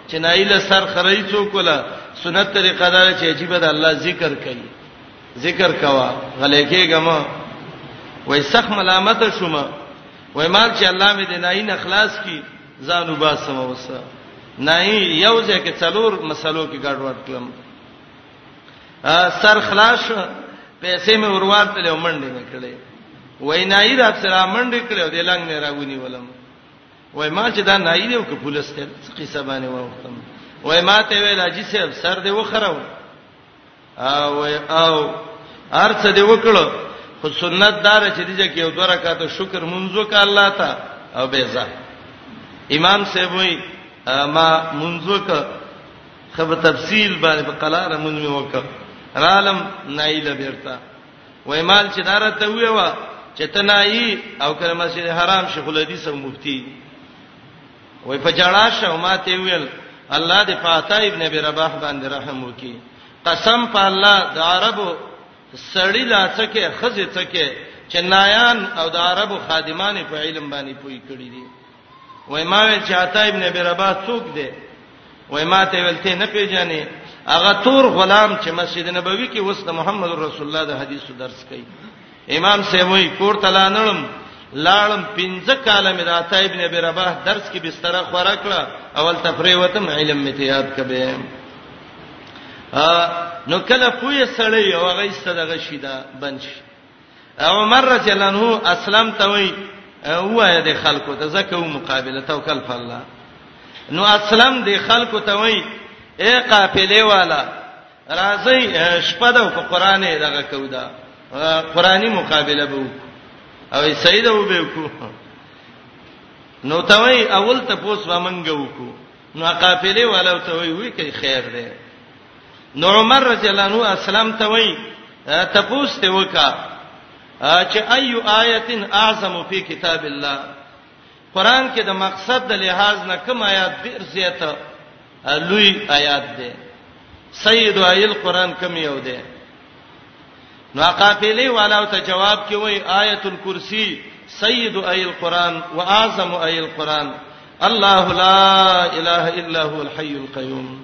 چې نایله سر خړی څوک ولا سنت طریقه دا چې عجیب ده الله ذکر کوي ذکر کوا غلې کېګم وای سخ ملامت شوم وای مال چې الله مې دې نای نه خلاص کی ځان وباسم وسه نای یو ځکه څلور مسلو کې ګډ وډ کړم سر خلاص پیسې مې ورواته له منډې مې کړې وای نای را سره منډې کړې دې لنګ نه راغونی ولم وای ما چې دا نای دی او که پولیس ته قصه باندې وختم وای ما ته ویل اجي صاحب سر دې وخره او او ارڅ دی وکړو خو سنت دار چې دې کې یو دوه رکعات شکر منځو کا الله تا او بیزا امام صاحب وی ما منځو کا خب تفصیل باندې په قلار مونږ مې وکړ رالم نایله بیرتا وای مال چې دار ته وی وا چې تنای او کلمه شری حرام شیخ الحدیث او مفتی وای په جړا شو ماته ویل الله دې په عطا ابن ابي رباح باندې رحم وکي قسم په الله د عربو سړی لاڅکه خزه څکه چې نایان او د عربو خادمانه په علم باندې پوي کړی دي وای ما ویل چې عطا ابن ابي رباح څوک دی وای ما ته ویل ته نه پیژنې هغه تور غلام چې مسجد نبوي کې وسته محمد رسول الله د حدیثو درس کوي امام سیوی کور تلانړم لاړم پنځه کاله مې د عطا ابن ابي رباح درس کې بستر خورا کړه اول تفریوتم علم می یاد کبه نو کله پوی سړی او غیسته دغه شیدا بنش عمر رضی الله عنه اسلام ته وای وای د خلکو ته زکه و مقابله توکل په الله نو اسلام د خلکو ته وای اے قافلې والا راځي شپه د قرآن دغه کودا قرآنی مقابله به او سید و به کو نو ته وای اول ته پوس و منګو کو نو قافلې والا ته وای وی کوي خیر دی نو عمر رضی الله عنه اسلام ته وای تپوس ته وکا چې ايو آیتن اعظم فی کتاب الله قران کې د مقصد د لحاظ نه کوم آیات ډیر زیاته لوی آیات ده سید آیل قران کوم یو ده نو قافلې والاو ته جواب کې وای آیت الکرسی سید آیل قران و اعظم آیل قران الله لا اله الا هو الحي القيوم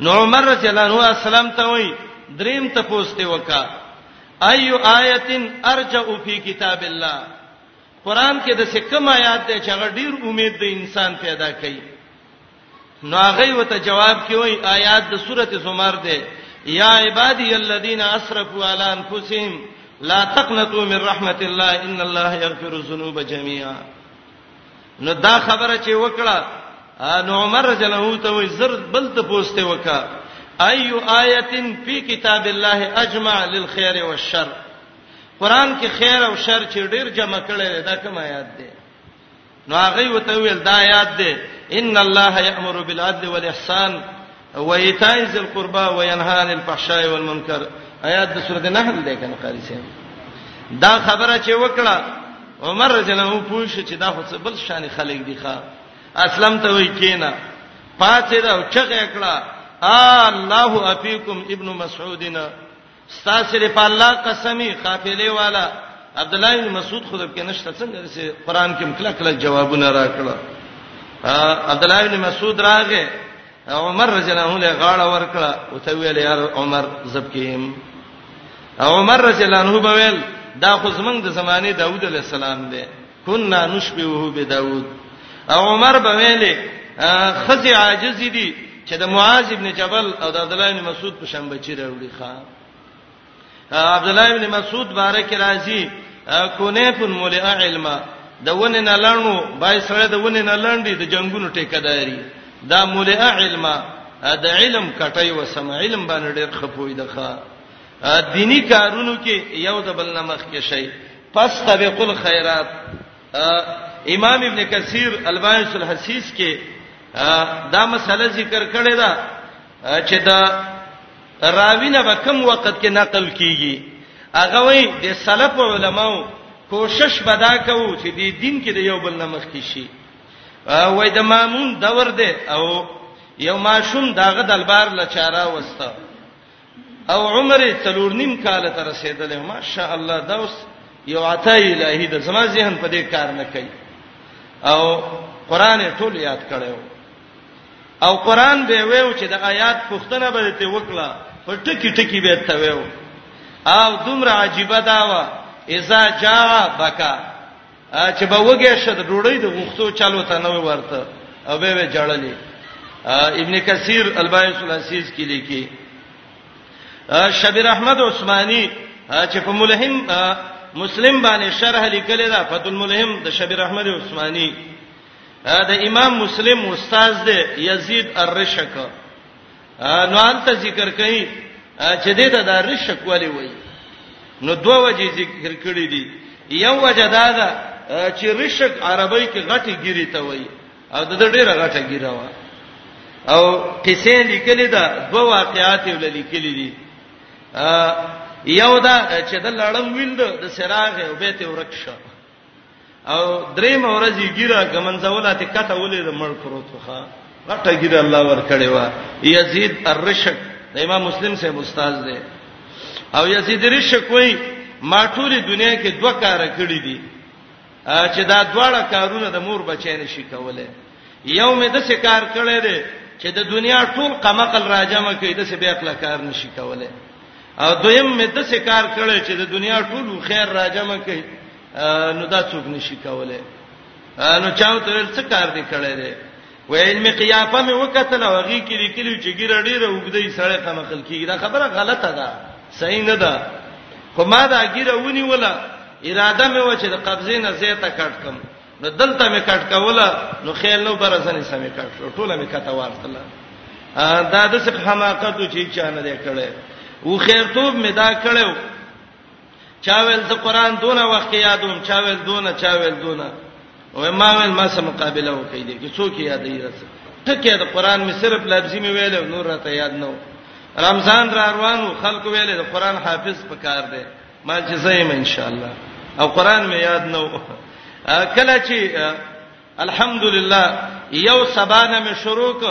نو عمر رضی الله عنه اسلام ته وای دریم ته پوسټه وکا ايو آیتن ارجع فی کتاب الله قران کې د سکم آیات دی چې هغه ډیر امید د انسان پیدا کوي نو هغه وته جواب کې وای آیات د سورته زمر دی یا عبادی الذین اسرفوا علی انفسهم لا تقنطوا من رحمت الله ان الله یغفر الذنوب جميعا نو دا خبره چې وکړه نو عمر رضی الله عنه ته وی زر بل ته پوسټه وکا ايو آیتن فی کتاب الله اجمع للخير والشر قران کې خیر او شر چې ډیر جمع کړي دا کوم آیات دی نو هغه وته ویل دا آیات دی ان الله یامر بالعدل والاحسان و ایتاء ذی القربى و ینها عن الفحشاء والمنکر آیات د سورته نحل ده کنه قاری سي دا خبره چې وکړه عمر رضی الله عنه پوه شو چې دا خو څه بل شان خلک دي ښا اسلم ته وای کینا پاتې دا چغه کړه الله افیکم ابن مسعودنا ستاسو لري په الله قسمي قافلې والا عبد الله بن مسعود خود کې نشته څنګه چې قران کې مکلا کلا جوابونه راکړه عبد الله بن مسعود راغې عمر رضی الله عنه غاړه ورکړه او ته ویل یار عمر زبکیم عمر رضی الله عنه بویل دا خو زمنګ د زمانه داوود علی السلام دی کنا نشبهه بداود او عمر به ویلې خزي عاجز دي چې د معاذ ابن جبل او د عبد الله ابن مسعود په شان بچی راوړي ښا عبد الله ابن مسعود بارک راضي کونه فن مولئ علما د ونه نه لړنو بای سره د ونه نه لړندې د جنگونو ټیکداري دا مولئ علما د علم کټي و سم علم باندې ډېر خپوي دغه دینی کارونو کې یو د بل نمخ کې شي پس تبق الخيرات امام ابن کثیر البانی صلی الحسیس کې دا مسله ذکر کړې ده چې دا راوینه به کم وخت کې نقل کیږي هغه وی د سلف علماو کوشش بدا کوو چې د دین کې د یو بل نمخ کې شي وای د مامون دور دی او یو ماشوم داغه دلبار لچاره وسته او عمر تلور نیم کال تر رسیدلې ماشاء الله دا اوس یو عطا الهی د زما ذهن په دې کار نه کوي او قران ټول یاد کړو او قران به ویو چې د آیات پښتنه به ته وکړه په ټکی ټکی به ته ویو او دومره عجیب دا و اذا جاء بکا چې به وګیا شه د ډوړی د غوښتو چالو ته نه ورته او به به جړلې ابن کثیر البایس العزیز کې لیکي شبیر احمد عثماني چې په ملهم مسلم باندې شرح لیکل دا فتح الملهم د شبیر احمد عثماني دا امام مسلم استاد دی یزید الرشک نو انت ذکر کوي چې دې ته دا رشک ولې وایي نو دوه وجې ذکر کړې دي یو وجه دا ده چې رشک عربی کې غټي ګيري ته وایي او د ډېره غټه ګیره و او قصې لیکلې ده دوه واقعات یې لیکلې دي یو دا چې د لړم ویند د سراغ او بیت ورک شو او درې مورځي ګیره ګمنځوله ته کته ولې د مړ پروت وخه غټه ګیره الله ور کړې و یزید الرشک د امام مسلم صاحب استاد دی او یزید الرشک وای ما ټولې دنیا کې دوه کار کړی دي چې دا دواړه کارونه د مور بچی نشي کولای یو مې د سکار کړی دی چې د دنیا ټول قمقل راجمه کوي د سبي خپل کار نشي کولای او دویم مې د سکار کړی چې د دنیا ټول خیر راجمه کوي نو دا څوک نشي کولای نو چاو ته څه کار دی کړی دی ویل می قیافه می وکتل او غی کې لیکلی چې ګیر ډیره وګدې سړی قمه خل کیږي دا خبره غلطه ده صحیح نه ده خو ما دا ګیره ونی ولا اراده می و چې د قبضې نه زیاته کټ کم نو دلته مې کټ کوله نو خیال نو برسنې سمې کټ شو ټوله مې کته وارتله دا د څه حماقت چې چا نه دی کړی او خیرتوب مې دا کړو چا ویل ته قران دونه وخت یادوم چا ویل دونه چا ویل دونه او ما ویل ما سم مقابله وکړي دي چې څوک یادې راځي ټکه د قران مې صرف لفظي مې ویل نور راته یاد نه و رمضان را روانو خلکو ویل د قران حافظ پکار دی ما چې زایم ان شاء الله او قران مې یاد نو کله چې الحمدلله یو سبانه مې شروع ک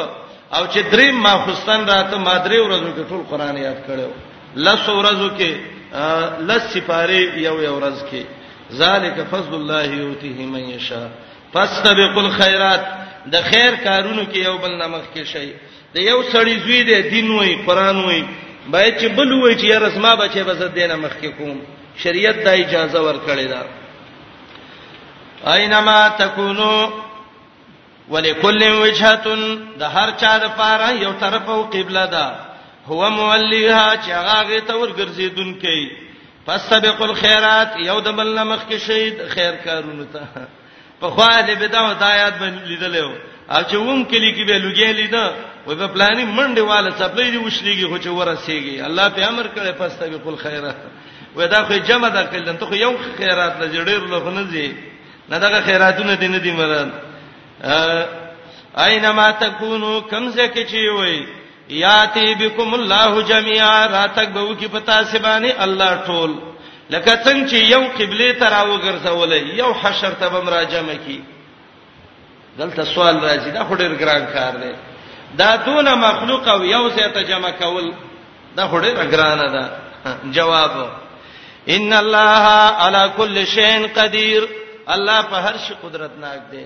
او چې درې ما خوستان راته ما درې ورځو کې ټول قران یاد کړو لس ورځو کې لس سپاره یو یو ورځ کې ذالک فضل الله یوتیه من یشاء فاستبقوا الخيرات د خیر کارونو کې یو بل نمخ کې شي د یو سړی زوی دی دین وای قران وای باید چې بل وای چې یاره زما بچي به زه دینه مخ کې کوم شریعت دا اجازه ورکړې ده اينما تکونو ولکل وجهتن د هر چا د پاره یو طرف او قبله ده هو مولیها چې هغه ته ورګرځیدون کوي فسبق الخيرات یو د بل نمخ کې شهید خیر کارونه ته په خو اهل بدع او دایات باندې لیدلې او چې ووم کلی کې به لګې لیدا وې په پلاني منډه والا سپلې دی وشلېږي خو چې ورسېږي الله په امر کړي پسته به خپل خیره وې دا خو جمع ده کله ته خو یو خیرات له جوړیر له خنځي نه دغه خیراتونه دې نه دي مراد اينما تکونو کمزه کې چی وي یاتی بكم الله جميعا راتک به وکي پتا سبانه الله ټول لکه څنګه چې یو قبله ته راوګرځولې یو حشر ته بم راجمه کی دلته سوال راځي دا خډیر ګران کار دی دا دون مخلوق او یو ځای ته جمع کول دا خډیر ګران ده جواب ان الله على كل شيء قدير الله په هر شي قدرت ناک دی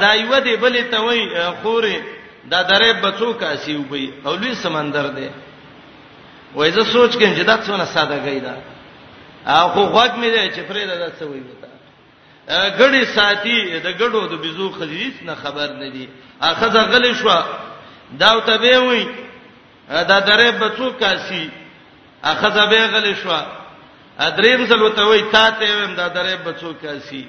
دا یو دی بلې ته وای خورې دا درې بچو کاسي وبي او لوی سمندر دی وای زه سوچ کوم چې دا څونه ساده غي دا خو غوږ مې دی چې پرې دا څه وایي وتا ګړې ساتي د ګړو د بيزو خزيز نه خبر نه دي اخزه غلې شو دا ته به وای دا درې بچو کاسي اخذ به غل شو ادریم زل وتوي تا ته ویم دا درې بچو کاسي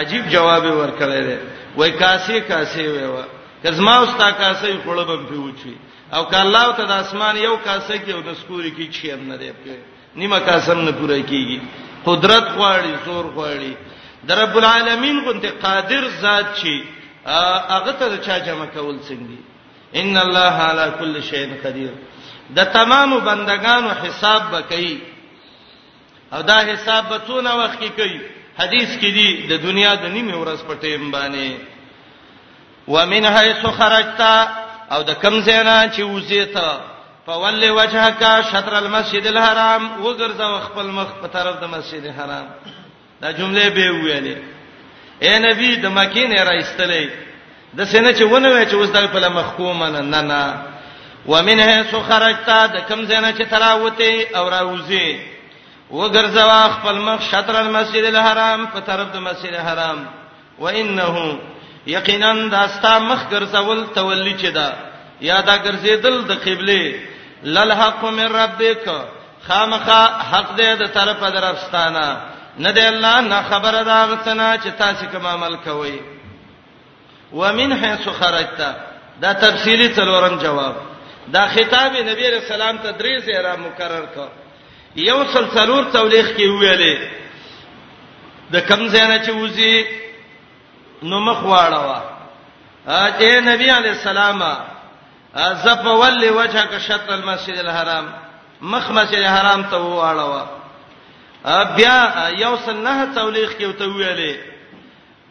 عجیب جواب ورکړی دی وای کاسي کاسي وای وا کزما اوستا کاسي خړبم پیوچی او ک الله ته د اسمان یو کاسه کې او د سکوري کې چی هم نه دی په نیمه کاسم نه پوره کیږي قدرت غواړي زور غواړي د رب العالمین غونته قادر ذات چی هغه ته چا جمع کول څنګه ان الله علی کل شیء قدیر د تمام بندگانو حساب بکئی او دا حساب به څونه وخت کې کوي حدیث کې دی د دنیا د نیمه ورځ په ټیم باندې ومن حيث خرجت او د کم زینا چې وزیت فول وجهک شطر المسجد الحرام وګرځو خپل مخ په طرف د مسجد الحرام دا جمله به ویلې اے نبی د مکې نه راستلې د سینې چې ونه وای چې اوس دغه په مخکومه نه نه نه ومنه سو خرجتا د کم زنه چې تراوته او راوځي وګرځوا خپل مخ شطر المسجد الحرام په طرف د مسجد الحرام وانه یقینا دا ستا مخ ګرځول تولی چې دا یا دا ګرځیدل د قبله للحق من ربک خامخا حق دې د طرف درفستانه نه دی الله نه خبره دا غتنا چې تاسو کوم عمل کوئ ومن حيث خرجت دا تفصيلي څلورم جواب دا خطاب نبی رسول الله ته درې زیرا مکرر کړ یو سل څلور تولیخ کې ویلې د کم زینه چې وزي نو مخ واړه وا اے نبی علی السلام زپ ول وجهک شطر المسجد الحرام مخ مسجد الحرام ته واړه وا بیا یو سل نه تولیخ کې وته ویلې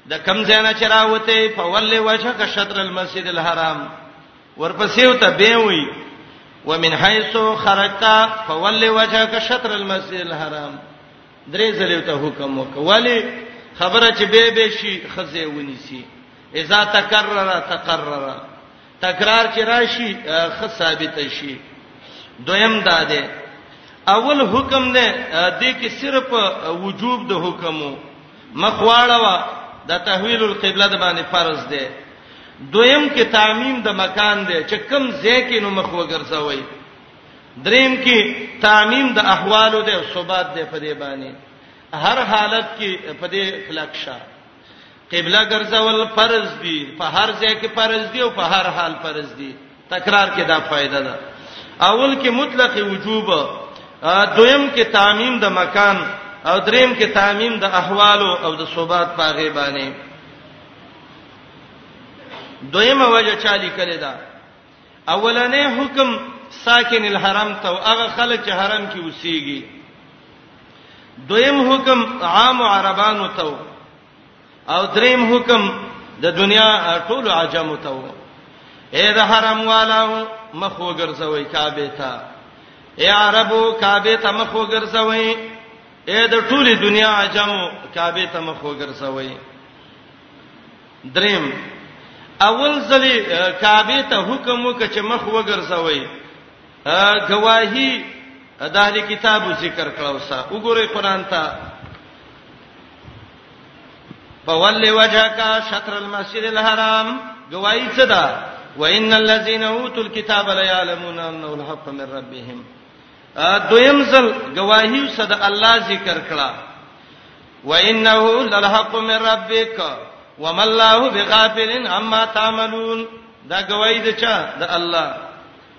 د کم زینا چراوته په ولې وجه ک شطر المسجد الحرام ورپسې وته به وی ومن حيث خرجت فولي وجهك شطر المسجد الحرام درې ځلې ته حکم وکولې خبره چې به به شي خزه ونی سي اذا تکرر تقرر تکرار چې راشي خ ثابت شي دویم دا ده اول حکم نه د کې صرف وجوب د حکمو مخواړه وا د تحویل القبله د باندې فرض ده دویم کې تعمیم د مکان ده چې کم ځای کې نو مخ وګرځوي دریم کې تعمیم د احوالو ده او ثبات ده په دې باندې هر حالت کې په دې خلقشه قبله ګرځول فرض دي په هر ځای کې فرض دي او په هر حال فرض دي تکرار کې دا فائدہ ده اول کې مطلق وجوب دویم کې تعمیم د مکان او دریم کې تعمیم د احوال او د صوبات پاغه باندې دویمه وجه چالي کړی دا اولنې حکم ساکن الحرم ته هغه خلک چې حرم کې اوسېږي دویم حکم عام عربانو ته او دریم حکم د دنیا ټول عجم ته و اے د حرم والو مخ وګرځوي کعبه ته اے عربو کعبه ته مخ وګرځوي اے د ټولې دنیا عجم کعبه ته مخ وګرځوي دریم اول ځلې کعبه ته حکم وکړ چې مخ وګرځوي گواہی د اهل کتابو ذکر کړو سا وګورئ قران ته فول وجهك شطر المسجد الحرام گواہی څه ده وان الذين اوتوا الكتاب لا يعلمون انه الحق من ربهم دویم ځل گواہی صد الله ذکر کړه وانه للحق من ربک وما الله بغافل عما تعملون دا گواہی د چا د الله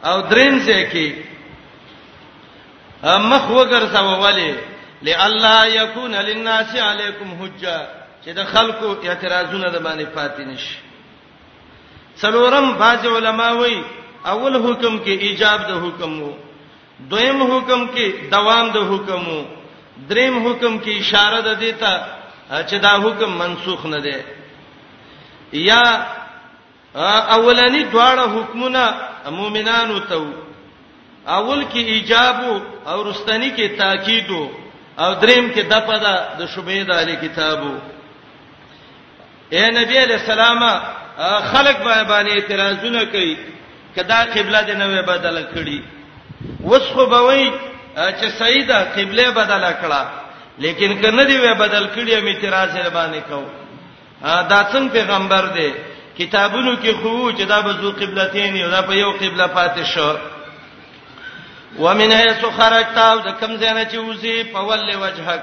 او درین ځکه مخ وګرځو ولی لالا یکون للناس علیکم حجه چې د خلکو اعتراضونه د باندې پاتې نشي څلورم باج علما وایي اول حکم کې ایجاب د حکم وو دویم حکم کې دوام د حکمو دریم حکم کې اشاره ده دیتا چې دا حکم منسوخ نه دی یا اولنی دواړه حکمونه مؤمنانو ته اول کې ایجاب او رستنی کې تاکید او دریم کې دپدا د شوبې د علی کتابو اے نبی علیہ السلام خلق باندې اعتراضونه کوي کدا قبله دې نوې بدل کړي وس خو به وای چې سیدا قبله بدل کړه لیکن کنه دی وې بدل کړي مې اعتراض یې باندې کو دا څنګه پیغمبر دی کتابونو کې خو چې دا به ذو قبلتین یو دا په یو قبله پاتې شو ومن هي سخرجتا د کم زنه چې وزي په ول وجهک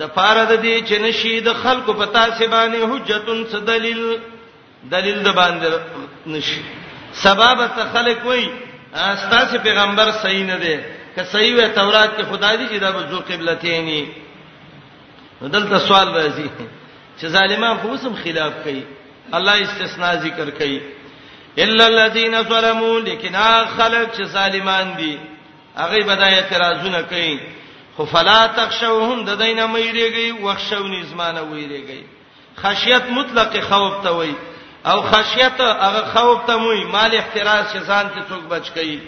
د پاره د دې چې نشي د خلکو په تاسو باندې حجتون څه دلیل دلیل د باندې نشي سبب ته خلک وای استاسو پیغمبر صحیح نه دی که صحیح وي تورات کې خدای دی چې دا به ذو قبلتینی دلته سوال راځي چې ظالمان خو سم خلاف کوي الله استثناء ذکر کوي الا الذين ظلموا لكن خلق چې ظالمان دي هغه به دا اعتراضونه کوي خو فلا تخشوهم د دینه مې ریږي وښونی زمانه وې ریږي خشیت مطلق خوف ته وای او خشیت هغه خوف ته موي مال احتراز چې ځان ته څوک بچ کړي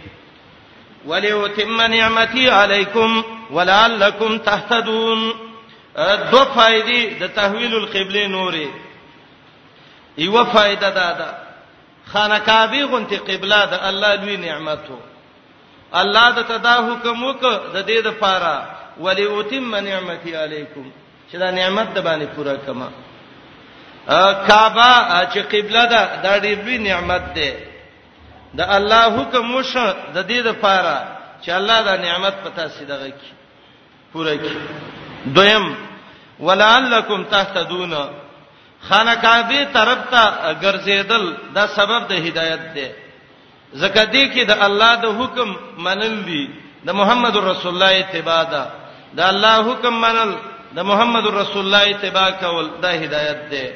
وليتم نعمتي عليكم ولعلكم تهتدون دو فائدې د تحویل القبله نورې یو فائدہ دا ده خانه کعبه غونته قبله د الله لوی نعمتو الله د تدا حکم وک د دې د پاره ولی اوتم نعمتي علیکم چې دا نعمت د باندې پورا کما کعبه چې قبله ده دا ډېر لوی نعمت ده د الله حکم وشو د دې د پاره چې الله دا نعمت پتا سیدغه کی پورا کی دویم ولعلکم تهتدون خانه کعبه طرف ته ګرځیدل دا سبب د هدایت ده ځکه دې کې د الله د حکم منل دي د محمد رسول الله اتباع ده د الله حکم منل د محمد رسول الله اتباع کول دا هدایت ده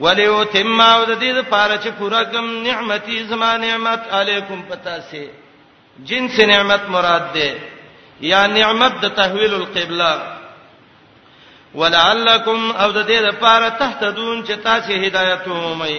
ولیو تم او د دې لپاره چې پورا کوم نعمتي زما نعمت علیکم پتا سي جنس نعمت مراد ده یا نعمت د تحویل القبله ولعلکم او د دې لپاره تهتدون چې تاسو هدایت ومومئ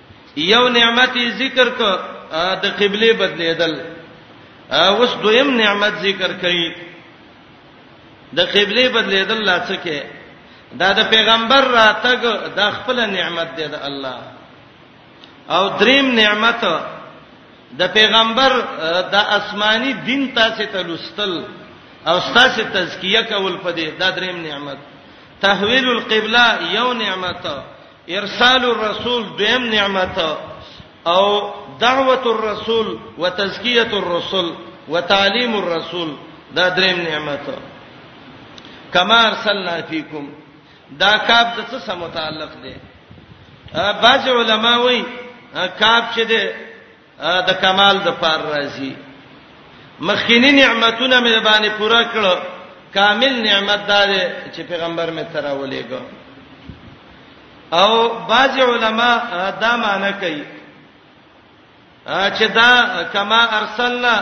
یو نعمت ذکر ک د قبله بدلیدل اوس دویم نعمت ذکر کړي د قبله بدلیدل لا څه کې دا د پیغمبر راتګ د خپل نعمت دی د الله او دریم نعمت د پیغمبر د آسمانی دین تاسو ته لستل او تاسو تزکیه کول پدې دا دریم نعمت تحویل القبلہ یو نعمت ارسال الرسول دویم نعمت او دعوت الرسول وتزکیه الرسول وتعلیم الرسول دا دریم نعمت کما ارسلنا فیکم دا کاپ د څه سره متعلق دی بعض علما وایي کاپ چې دی د کمال د پار راځي مخکینی نعمتونه مې باندې پورا کړو کامل نعمت دا دی چې پیغمبر مې تراولېګو او بعض علما دا معنی کوي چې دا کما ارسلنا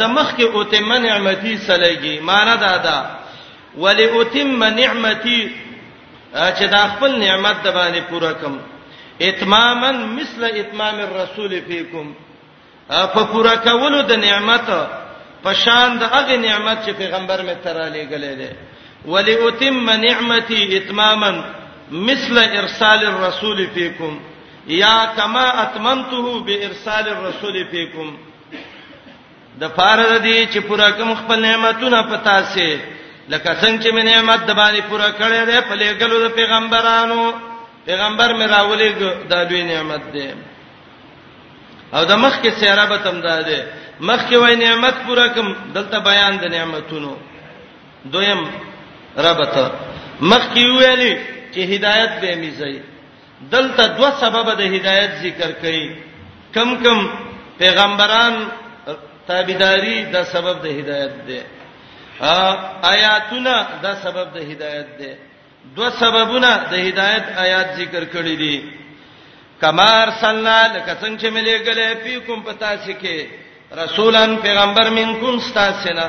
د مخ کې اتم نعمتي سلګي معنی دا ده ولی اتم نعمتي چې دا خپل نعمت د باندې پوره کم اتماما مثل اتمام الرسول فیکم په پوره کولو د نعمت په شان د هغه نعمت چې پیغمبر می تر علی غلې ده ولی اتم نعمتي اتماما مثل ارسال الرسول فیکم یا کما اتممته بارسال الرسول فیکم د پاره د دې چې پورا کوم خپل نعمتونه پتا سي لکه څنګه چې مې نعمت د باندې پورا کړې ده په لګلو د پیغمبرانو پیغمبر مې راولې د لوی نعمت ده او د مخ کې سیاره به تم ده ده مخ کې وای نعمت پورا کوم دلته بیان د نعمتونو دویم ربته مخ کې ویلي چې هدایت به میځي دلته دوه سبب د هدایت ذکر کړي کم کم پیغمبران تابعداري د سبب د هدایت ده آیاتونه د سبب د هدایت ده دو سببونه د هدایت آیات ذکر کړی دي کمار سننا لکه څنګه چې ملي غلې پی کوم پتا سکے رسولان پیغمبر منکم استاسنا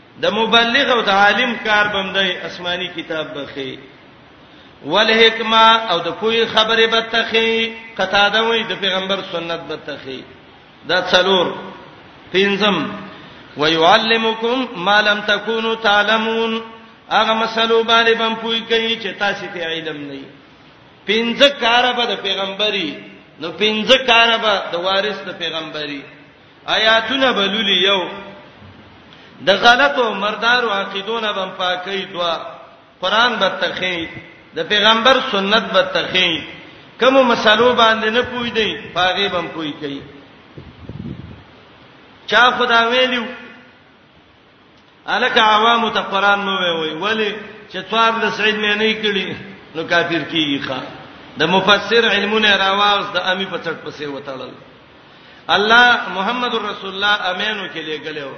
د مبلغ او د عالم کار بمدای آسماني کتاب بخي والحکمه او د پوی خبره بتخي قطاده وي د پیغمبر سنت بتخي دا څلور پنځم ويعلمکم ما لم تکونوا تعلمون هغه مسلو باندې بم پوی کوي چې تاسو ته علم نه وي پنځه کار به د پیغمبري نو پنځه کار به د وارث د پیغمبري آیاتونه بللی یو د غلطو مردارو عقیدونه بم پاکي دوا قران به تخی د پیغمبر سنت به تخی کوم مسلو باندې نه پوي دی پاغي بم پوي کوي چا خدا ویلو الک عوام ته قران مو وی ولی چې څوار د سعید مې نه کړي نو کافر کیږي ښا د مفسر علمونه راواز د امی په څټ پسې وتړل الله محمد رسول الله امینو کې لګلو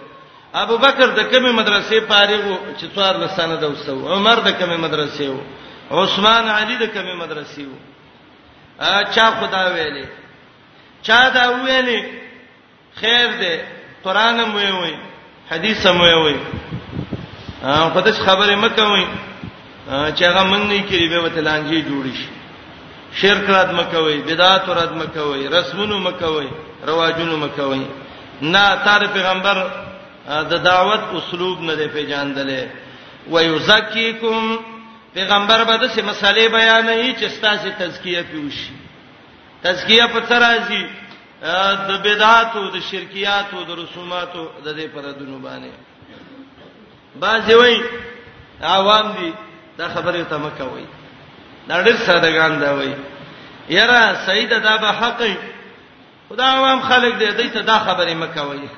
ابو بکر د کومه مدرسې پاره وو چې څوار لسانه د وسو عمر د کومه مدرسې وو عثمان علی د کومه مدرسې وو چا خدا ویلې چا دا ویلې خیر دی قران مو وي حدیث مو وي په دې خبره مکه وي چې هغه من نه کړي به وته لانجه جوړ شي شرک رات مکه وي بدعات رات مکه وي رسمونو مکه وي رواجونو مکه وي نه تار پیغمبر د دعوت اسلوب نه دی پیژاندلې ويزکیکم پیغمبر به د سه مسالې بیانې چې ستاسو تزکیه پیوشي تزکیه په ترازی د بدعاتو د شرکیاتو د رسوماتو د دې پردونو باندې باځي وای عوام دي دا خبره ته مکه وای دا ډېر سادهګان دا وای یرا سید دا به حق خدا عوام خلک دې دې ته دا خبره مکه وای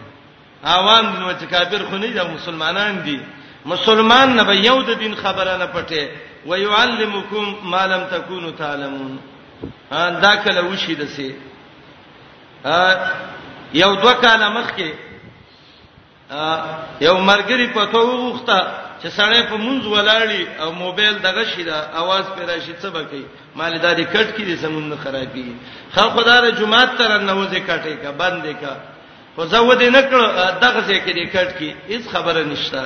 عوام نو چې کافر خو نه دي مسلمانان دي مسلمان نه به یو د دین خبره نه پټه ويعلمکم ما لم تکونوا تعلمون دا کله وشي دسه یو دوه کاله مخکې یو مرګري په تو وغوښته چې سړی په منځ ولاړی او موبایل دغه شي دا आवाज پیدا شي څه بکی مال دا دې کټ کې دې سمون نه خرابي خو خدای جمعه تر نوځه کټه کا بندې کا خو زه و دې نکړ دغه ځای کې دې کټ کې هیڅ خبره نشته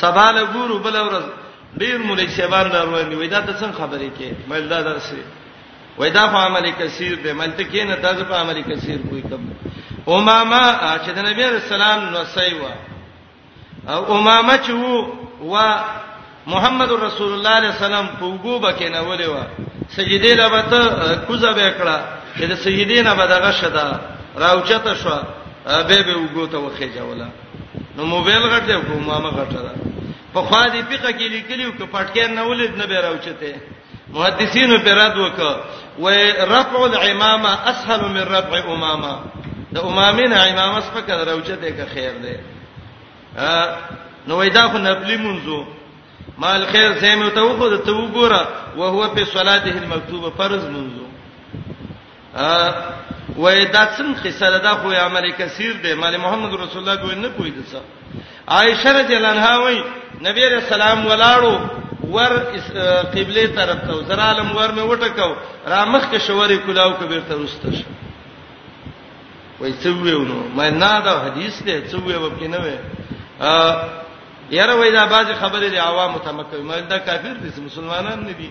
سبا له ګورو بل ورځ ډیر مولای شیبان را روان دی وای دا ته څنګه خبرې کې مل دا درسه وای دا په عمل کثیر دی مل ته کې نه دا په عمل کثیر کوی کوم امامه چې د نبی رسول الله نو سیوا او امامه چې وو وا محمد رسول الله علیه السلام په وګو بکې نه ولې وا سجدي لبته کوزه وکړه چې د سجدي نه بدغه شدا راوچته شو به به وګو ته وخې جوړه نو موبایل غټ دی کومه غټه ده په خوا دې پیقه کې لیکلیو ک پټکې نه ولید نه به راوچته محدثینو پر رد وک و رفع الامامه اسهل من رفع امامه د امامین امامه سپکه دروچه ده که خیر ده نو وېدا خو نبلی منځو مال خیر زمو ته وخو ته وګوره او هو په صلاته المکتوبه فرض منځو وای دا څنګه قصه ده دا خو عمل کثیر دی مال محمد رسول الله به نه پوي دسه عائشه رضی الله عنها وای نبی رسول الله ولاړو ور قبله طرف ته زرالم ور مې وټکاو را مخ کې شورې کلاو کې بیرته رسته شو وای څه ویونو مې نه دا حدیث دی څه وی وکې نه وې یاره وای دا باز خبره دی عوام ته مکه مې دا کافر دي مسلمانان نه دي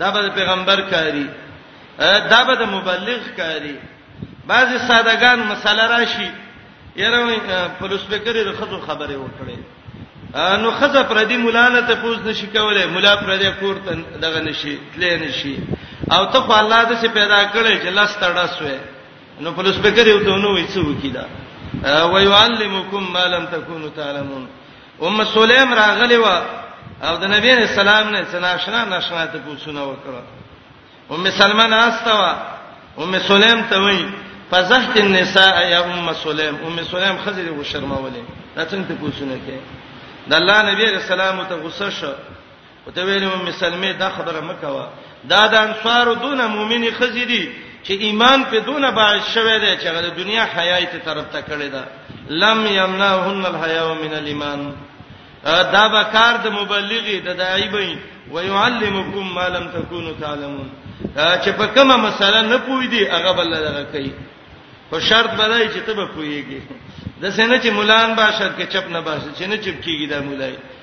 دا به پیغمبر کاری دا به مبلغ کاری بعضی سادهګان مسله راشي یره په لوسپیکرې د خزو خبره وکړي نو خزه پر دې مولا نه ته پوز نشي کولای مولا پر دې کور ته دغه نشي تلې نشي او ته خو الله دې سي پیدا کړې چې لاس تړه سوې نو په لوسپیکرې وته نو وې څه وکیدا ويعلمکم ما لم تکونوا تعلمون ام سلیم راغلی و او د نبی علیہ السلام نه څناشنا ناشنا ته پوښتنه وکړه ام سلمہ ناستا و ام سلیم ته وی فزحت النساء یا ام سلیم ام سلیم خزر و شرمولې دا څنګه ته پوښتنه کې د الله نبی علیہ السلام ته غصه شو او ته ویلې مې سلمې دا خبره مکوه دا د انصارو دون مؤمنې خزې دي چې ایمان په دون باعث شوه دی چې د دنیا حیا ته طرف ته کړی دا لم یمنعهن الحیا من الايمان دا به کار د مبلغي د داعی به ويعلمکم ما لم تکونوا تعلمون چې په کومه مسله نه پوي دي هغه بل دغه کوي خو شرط بدای چې ته به پويږي د سینې چې مولان باشد کې چپ نه باشد چې نه چپ کیږي دا مولای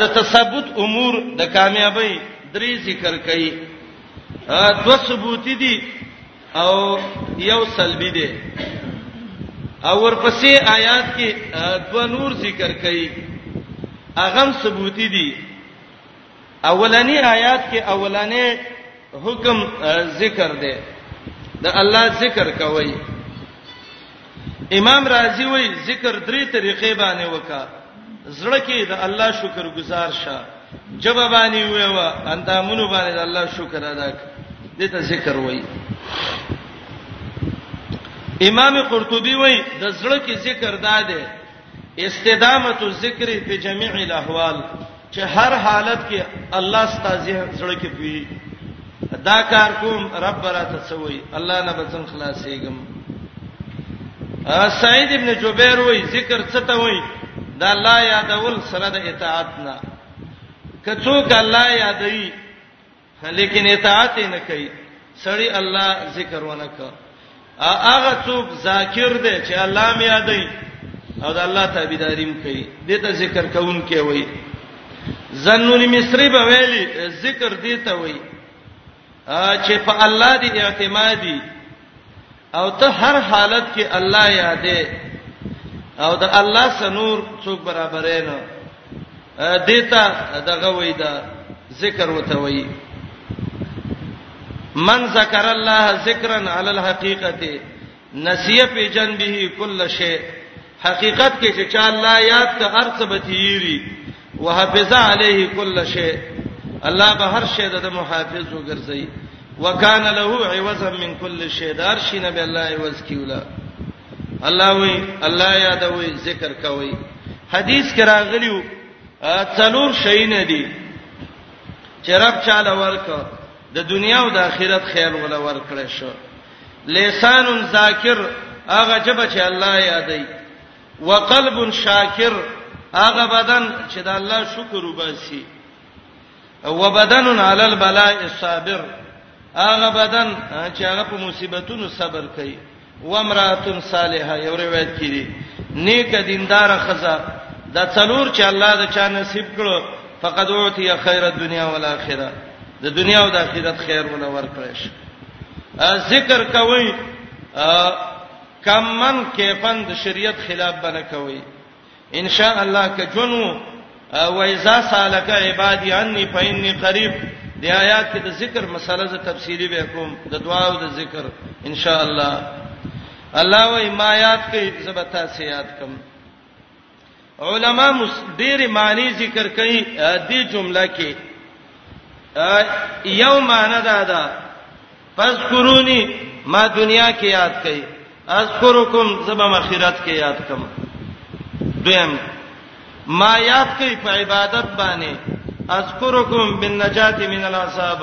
د تثبت امور د کامیابی درې ذکر کړي دو ثبوتی دي او یو سلبی دي او ورپسې آیات کې دو نور ذکر کړي اغم ثبوتی دي اولنی آیات کې اولنې حکم ذکر دی د الله ذکر کوي امام رازی وایي ذکر درې طریقې باندې وکا زړه کې د الله شکر گزار شه جواب باندې ویوا اندامونو باندې د الله شکر ادا کړه دې ته ذکر وایي امام قرطبي وایي د زړه کې ذکر داده استدامه الذکر په جميع الاحوال چې هر حالت کې الله ستاسو زړه کې پی دا کار کوم رب راته سوي الله نه بچن خلاصېږم سعید ابن جبیر وای ذکر څه ته وای دا الله یادول سره د اطاعت نه کڅوک الله یادوي لیکن اطاعت نه کوي سړی الله ذکر ونه کوي هغه څوک ذاکر دی چې الله مې یادای او د الله تابعداریم کوي دته ذکر کوون کې وای زنون مصری به ویلي ذکر دی ته وای چې په الله دی اعتمادي او ته هر حالت کې الله یادې او د الله سنور څوک برابرې نه دیتا دغه وې دا ذکر وته وې من ذکر الله ذکرا علی الحقیقته نسیه په جنبه کل شی حقیقت کې چې چا الله یاد ک هر څه به تیری وحفظ علیه کل شی الله به هر شی د محافظ وګرځي وکان له عوضا من کل شی دار شي نه به الله عوض کیولا الله وی الله یادوي ذکر کوي حدیث کې راغلیو څلور شی نه دي چې رب چاله ورک د دنیا او د آخرت خیر ولا ورکړې شو لسان ذاکر هغه جبه چې الله یادای وقلب شاکر هغه بدن چې د الله شکر وباسي وبدن علی البلاء صابر هغه بدن چې هغه په مصیبتونو صبر کوي وامراتن صالحه یو روایت کړي نیک دیندار خزا دا څلور چې الله د چا نصیب کړو فقد اوتی خیر الدنیا والآخرة د دنیا او د آخرت خیر ولا ورکړش ذکر کوي کمن کیفن د شریعت خلاف بنه کوي ان شاء الله که جنو و اذا سالک عبادی انی فإني قریب د آیات کې د ذکر مسله ز تفصیلی به کوم د دعا او د ذکر ان شاء الله الله و ما یاد کې زبتا سیات کم علما ډېر معنی ذکر کوي دې جمله کې یو معنی دا ده پس قرونی ما دنیا کې یاد کړي اذکرکم زبم اخرت کې یاد کم دویم ما یاد کړي په عبادت باندې اذکرکم بالنجات من العذاب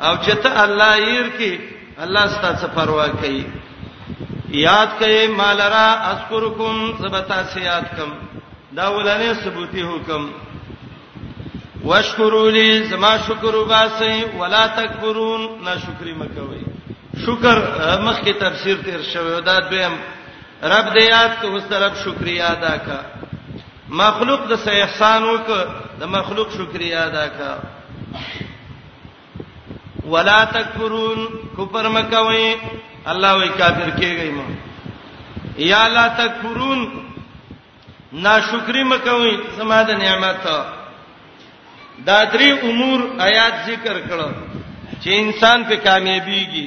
او چې ته الله ير کې الله ستاسو څخه پروا کوي یاد کړئ مالرا اذکرکم سبتا سیاد کم دا ولنه ثبوتی حکم واشکروا لي زما شکر وباسي ولا تکبرون ناشکری مکوي شکر مخکې تفسیر تیر شوی دا دویم رب دې یاد ته اوس طرف شکریا ادا کا مخلوق د سه احسان وک د مخلوق شکریا ادا کا ولا تکفرون کفر مکوي الله وی کافر کیږي مو یا لا تکفرون ناشکری مکوي زما د نعمت دا درې امور آیات ذکر کړو چې انسان په کامیابیږي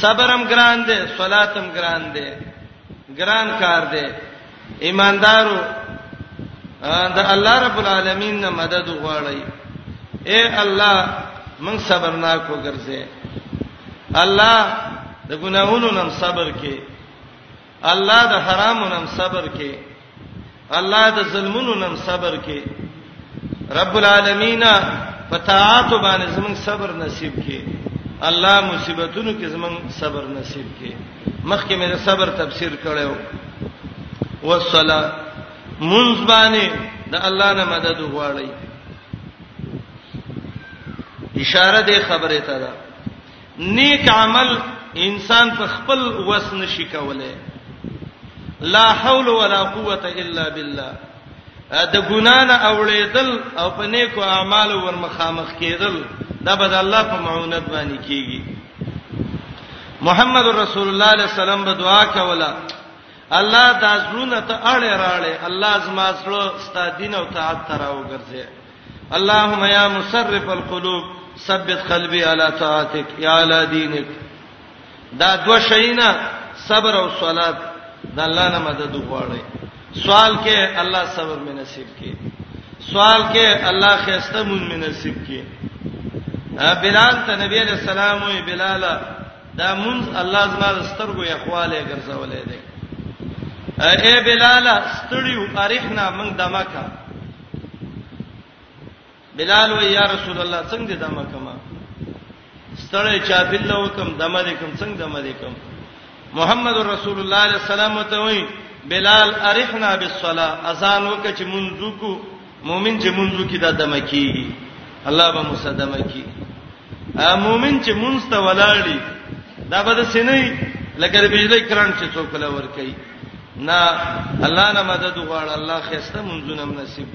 صبر هم ګران دی صلات هم ګران دی ګران کار دی ایماندارو د الله رب العالمین نه مدد غواړی اے الله من صبر نا کو ګرځې الله د ګناهونو نن صبر کې الله د حرامو نم صبر کې الله د ظلمونو نم صبر کې رب العالمین په طاعت باندې زمون صبر نصیب کې الله مصیبتونو کې زمون صبر نصیب کې مخکې مې صبر تفسیر کړو والصلاه منځ باندې د الله نه مدد وغواړي اشاره دې خبره ته ده نیک عمل انسان په خپل وس نشي کولای لا حول ولا قوت الا بالله د ګنا نه اوړېدل او په نیکو اعمالو ورمخامخ کېدل دا به د الله په معونت باندې کیږي محمد رسول الله صلی الله علیه وسلم به دعا کوله الله دا زړونه ته اړه راړې الله زما زړه ستادین او طاعت تراو ګرځي اللهم یا مصرف القلوب ثبت قلبي على طاعتك یا علی دینک دا دو شینا صبر او صلات د الله نه مدد وغواړي سوال کې الله صبر مې نصیب کړي سوال کې الله خسته مون مې نصیب کړي بلال ته نبی علیہ السلام وی بلال دا مون الله زما سترګو یې خواله ګرځولې ده اے بلال ستړیو ارحنا من دمکه بلال و یا رسول الله څنګه دې دمه کما ستړی چا بل وکم دمه دې کم څنګه دمه دې کم محمد رسول الله علیه السلام ته وای بلال ارحنا بالصلاه اذان وکړه چې منځو کو مؤمن چې منځو کې دا دمه کیږي الله به مصدمه کی ا مؤمن چې مونږ ته ولاړی دا به د سینې لکه د بجلی کران چې څوک لور کوي نه الله نه مدد غواړ الله خسته منځونه نصیب